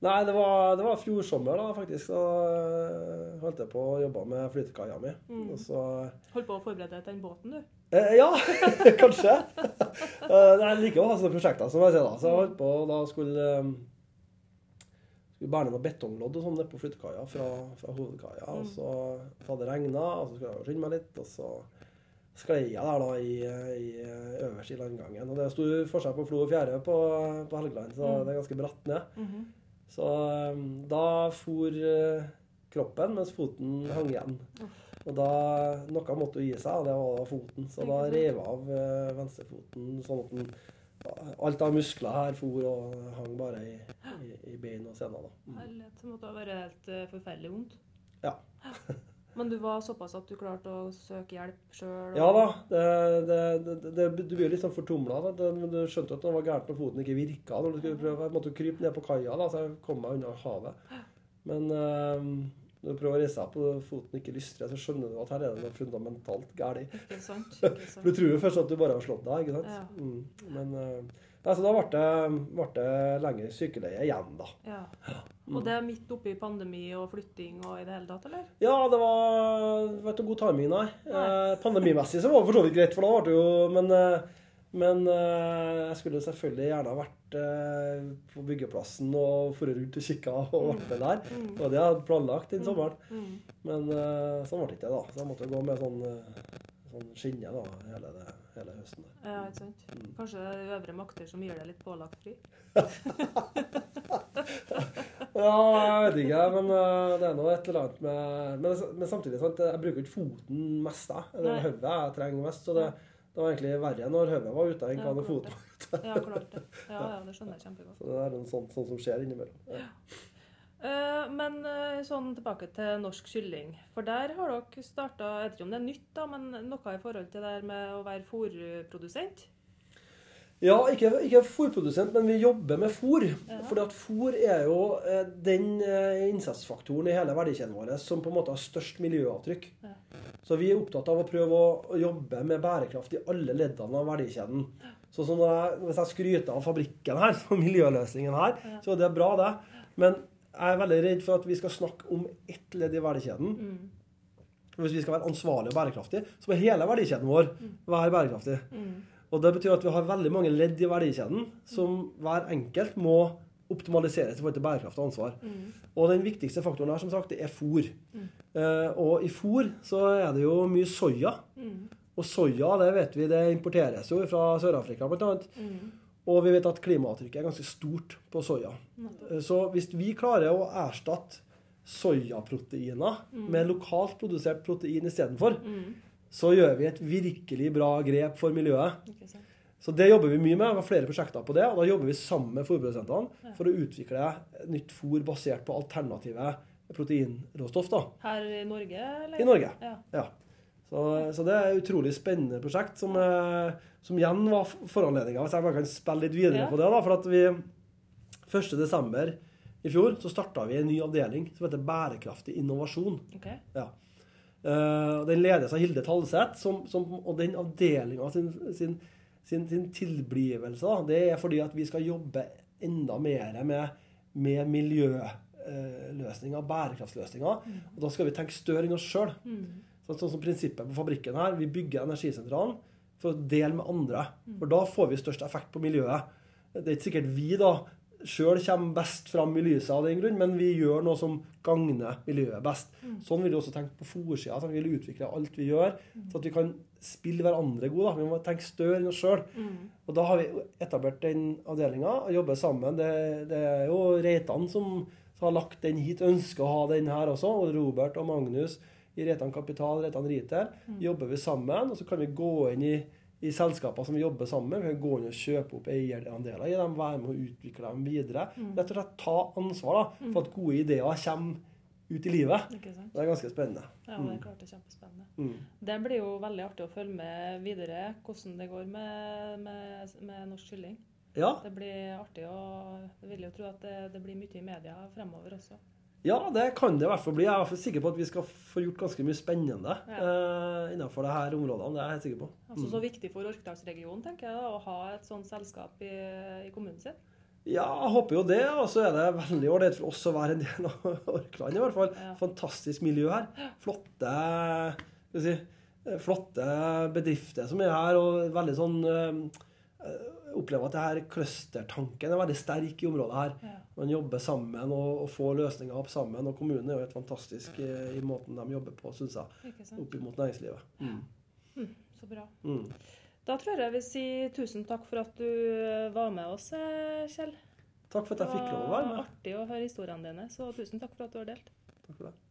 Nei, det var, det var fjor sommer, da, faktisk. Så øh, holdt jeg på å jobbe med flytekaia mi. Mm. Og så Holdt på å forberede deg til den båten, du. Eh, ja, kanskje. Eh, jeg liker å ha sånne prosjekter, som jeg sier da. Så jeg holdt på da skulle um, skulle bære ned noe betonglodd og sånn nede på flyttekaia fra, fra hovedkaia. Og Mm. så hadde det regna, og så skulle jeg skynde meg litt. Og så sklei jeg der da i, i øverst i landgangen. Og det er stor forskjell på Flo og Fjære på, på Helgeland, så Mm. det er ganske bratt ned. Mhm. Så um, da for uh, kroppen, mens foten hang igjen. Og da Noe måtte jo gi seg, og det var da foten. Så da rev jeg av uh, venstrefoten sånn at den Alt av muskler her for og hang bare i, i, i bein og sener. Mm. Herlighet, Det måtte ha vært helt eh, forferdelig vondt. Ja. Men du var såpass at du klarte å søke hjelp sjøl? Ja da. Det, det, det, du blir litt sånn fortumla. Du skjønte at det var gærent når foten ikke virka. Når du skulle prøve, jeg måtte krype ned på kaia, da, så jeg kom meg unna havet. Men eh, når du prøver å reise deg på foten ikke lystrer, så skjønner du at her er det noe fundamentalt galt. Ikke sant? Ikke sant? du tror jo først at du bare har slått deg, ikke sant? Ja. Mm. Men eh, nei, så da ble det, ble det sykeleie igjen, da. Ja. Og det er midt oppi pandemi og flytting og i det hele tatt, eller? Ja, det var vet du, god timing, nei. Nei. Eh, pandemimessig så var det for så vidt greit, for da ble det jo Men, eh, men eh, jeg skulle selvfølgelig gjerne ha vært eh, på byggeplassen og dratt rundt og kikka og vært med der. Og Det var det jeg hadde planlagt den sommeren. Mm. Men eh, sånn ble det ikke, da. Så jeg måtte gå med sånn, eh, sånn skinne da, hele, det, hele høsten. der. Ja, ikke sant? Mm. Kanskje det er øvre makter som gir deg litt pålagt fri? Ja, jeg vet ikke, men eh, det er nå et eller annet med Men, men samtidig, sant, jeg bruker ikke foten mest, da. Det er hodet jeg trenger mest. Så det, det var egentlig verre når hodet var ute, enn hva når klart foten var ute. Ja, klart det. Ja, ja, det skjønner jeg kjempegodt. Så det er en sånn, sånn som skjer innimellom. Ja. Eh, Men eh, sånn tilbake til norsk kylling. For der har dere starta, jeg vet ikke om det er nytt, da, men noe i forhold til det der med å være fôrprodusent? Ja, ikke, ikke fôrprodusent, men vi jobber med fôr. Ja. Fordi at fôr er jo eh, den innsatsfaktoren i hele verdikjeden vår som på en måte har størst miljøavtrykk. Ja. Så vi er opptatt av å prøve å, jobbe med bærekraft i alle leddene av verdikjeden. Så når jeg, Hvis jeg skryter av fabrikken her, og miljøløsningen her, Ja. så er det bra, det. Men jeg er veldig redd for at vi skal snakke om ett ledd i verdikjeden. Mm. Hvis vi skal være ansvarlige og bærekraftige, så må hele verdikjeden vår være bærekraftig. Mm. Og Det betyr at vi har veldig mange ledd i verdikjeden som hver enkelt må optimaliseres i forhold til bærekraft og ansvar. Mm. Og den viktigste faktoren her, som sagt, det er fôr. Mm. Eh, og i fôr så er det jo mye soya. Mm. Og soya, det vet vi, det importeres jo fra Sør-Afrika bl.a. Mm. Og vi vet at klimaavtrykket er ganske stort på soya. Eh, Så hvis vi klarer å erstatte soyaproteiner med lokalt produsert protein istedenfor, så gjør vi et virkelig bra grep for miljøet. Så det jobber vi mye med. Vi har flere prosjekter på det. Og da jobber vi sammen med fôrprodusentene for å utvikle nytt fôr basert på alternative proteinråstoff da, Her i Norge, eller? i Norge. Ja. Ja. Så, så det er et utrolig spennende prosjekt som, eh, som igjen var foranledninga. Hvis jeg bare kan spille litt videre Ja. på det. da, for at vi 1.12. i fjor så starta vi en ny avdeling som heter Bærekraftig innovasjon. Ok. Ja. Eh, den ledes av Hilde Talseth, som, som, og den avdelinga sin, sin, sin, sin tilblivelse da, det er fordi at vi skal jobbe enda mer med, med miljøløsninger, bærekraftsløsninger. Og da skal vi tenke større enn oss sjøl. Mm. sånn som prinsippet på fabrikken her. Vi bygger energisentralen for å dele med andre. For da får vi størst effekt på miljøet. Det er ikke sikkert vi da sjøl kommer best fram i lyset av den grunn, men vi gjør noe som gagner miljøet best. Sånn vil vi også tenke på fòrsida. Sånn vi vil utvikle alt vi gjør, så at vi kan spille hverandre gode. Da. Vi må tenke større enn oss sjøl. Og da har vi etablert den avdelinga og jobber sammen. Det, det er jo Reitan som har lagt den hit, ønsker å ha den her også. Og Robert og Magnus i Retan Kapital, Retan Riter, mm. jobber vi sammen. Og så kan vi gå inn i, i selskaper som vi jobber sammen med. Vi kan gå inn og kjøpe opp eierandeler i dem, være med å utvikle dem videre. Rett og slett ta ansvar da, for at gode ideer kommer ut i livet. Det er ganske spennende. Ja, det er klart det er kjempespennende. Mm. Det blir jo veldig artig å følge med videre hvordan det går med, med, med norsk kylling. Ja, Det blir artig å Jeg vil jo tro at det, det blir mye i media fremover også. Ja, det kan det i hvert fall bli. Jeg er i hvert fall sikker på at vi skal få gjort ganske mye spennende Ja. eh, innenfor det her områdene. Det er jeg helt sikker på. Altså Så viktig for Orkdalsregionen tenker jeg å ha et sånt selskap i, i kommunen sin. Ja, jeg håper jo det. Og så er det veldig ålreit for oss å være en del av Orkland, i hvert fall. Ja. Fantastisk miljø her. Flotte skal vi si, flotte bedrifter som er her, og veldig sånn eh, Opplever at det her clustertanken er veldig sterk i området her. Ja. Man jobber sammen og, og får løsninger opp sammen. Og kommunen er jo helt fantastisk i, i måten de jobber på, syns jeg. Opp mot næringslivet. Mm. Så bra. Mm. Da tror jeg jeg vil si tusen takk for at du var med oss, eh, Kjell. Takk for at jeg fikk lov å være med. Det var artig å høre historiene dine, så tusen takk for at du har delt. Takk for det.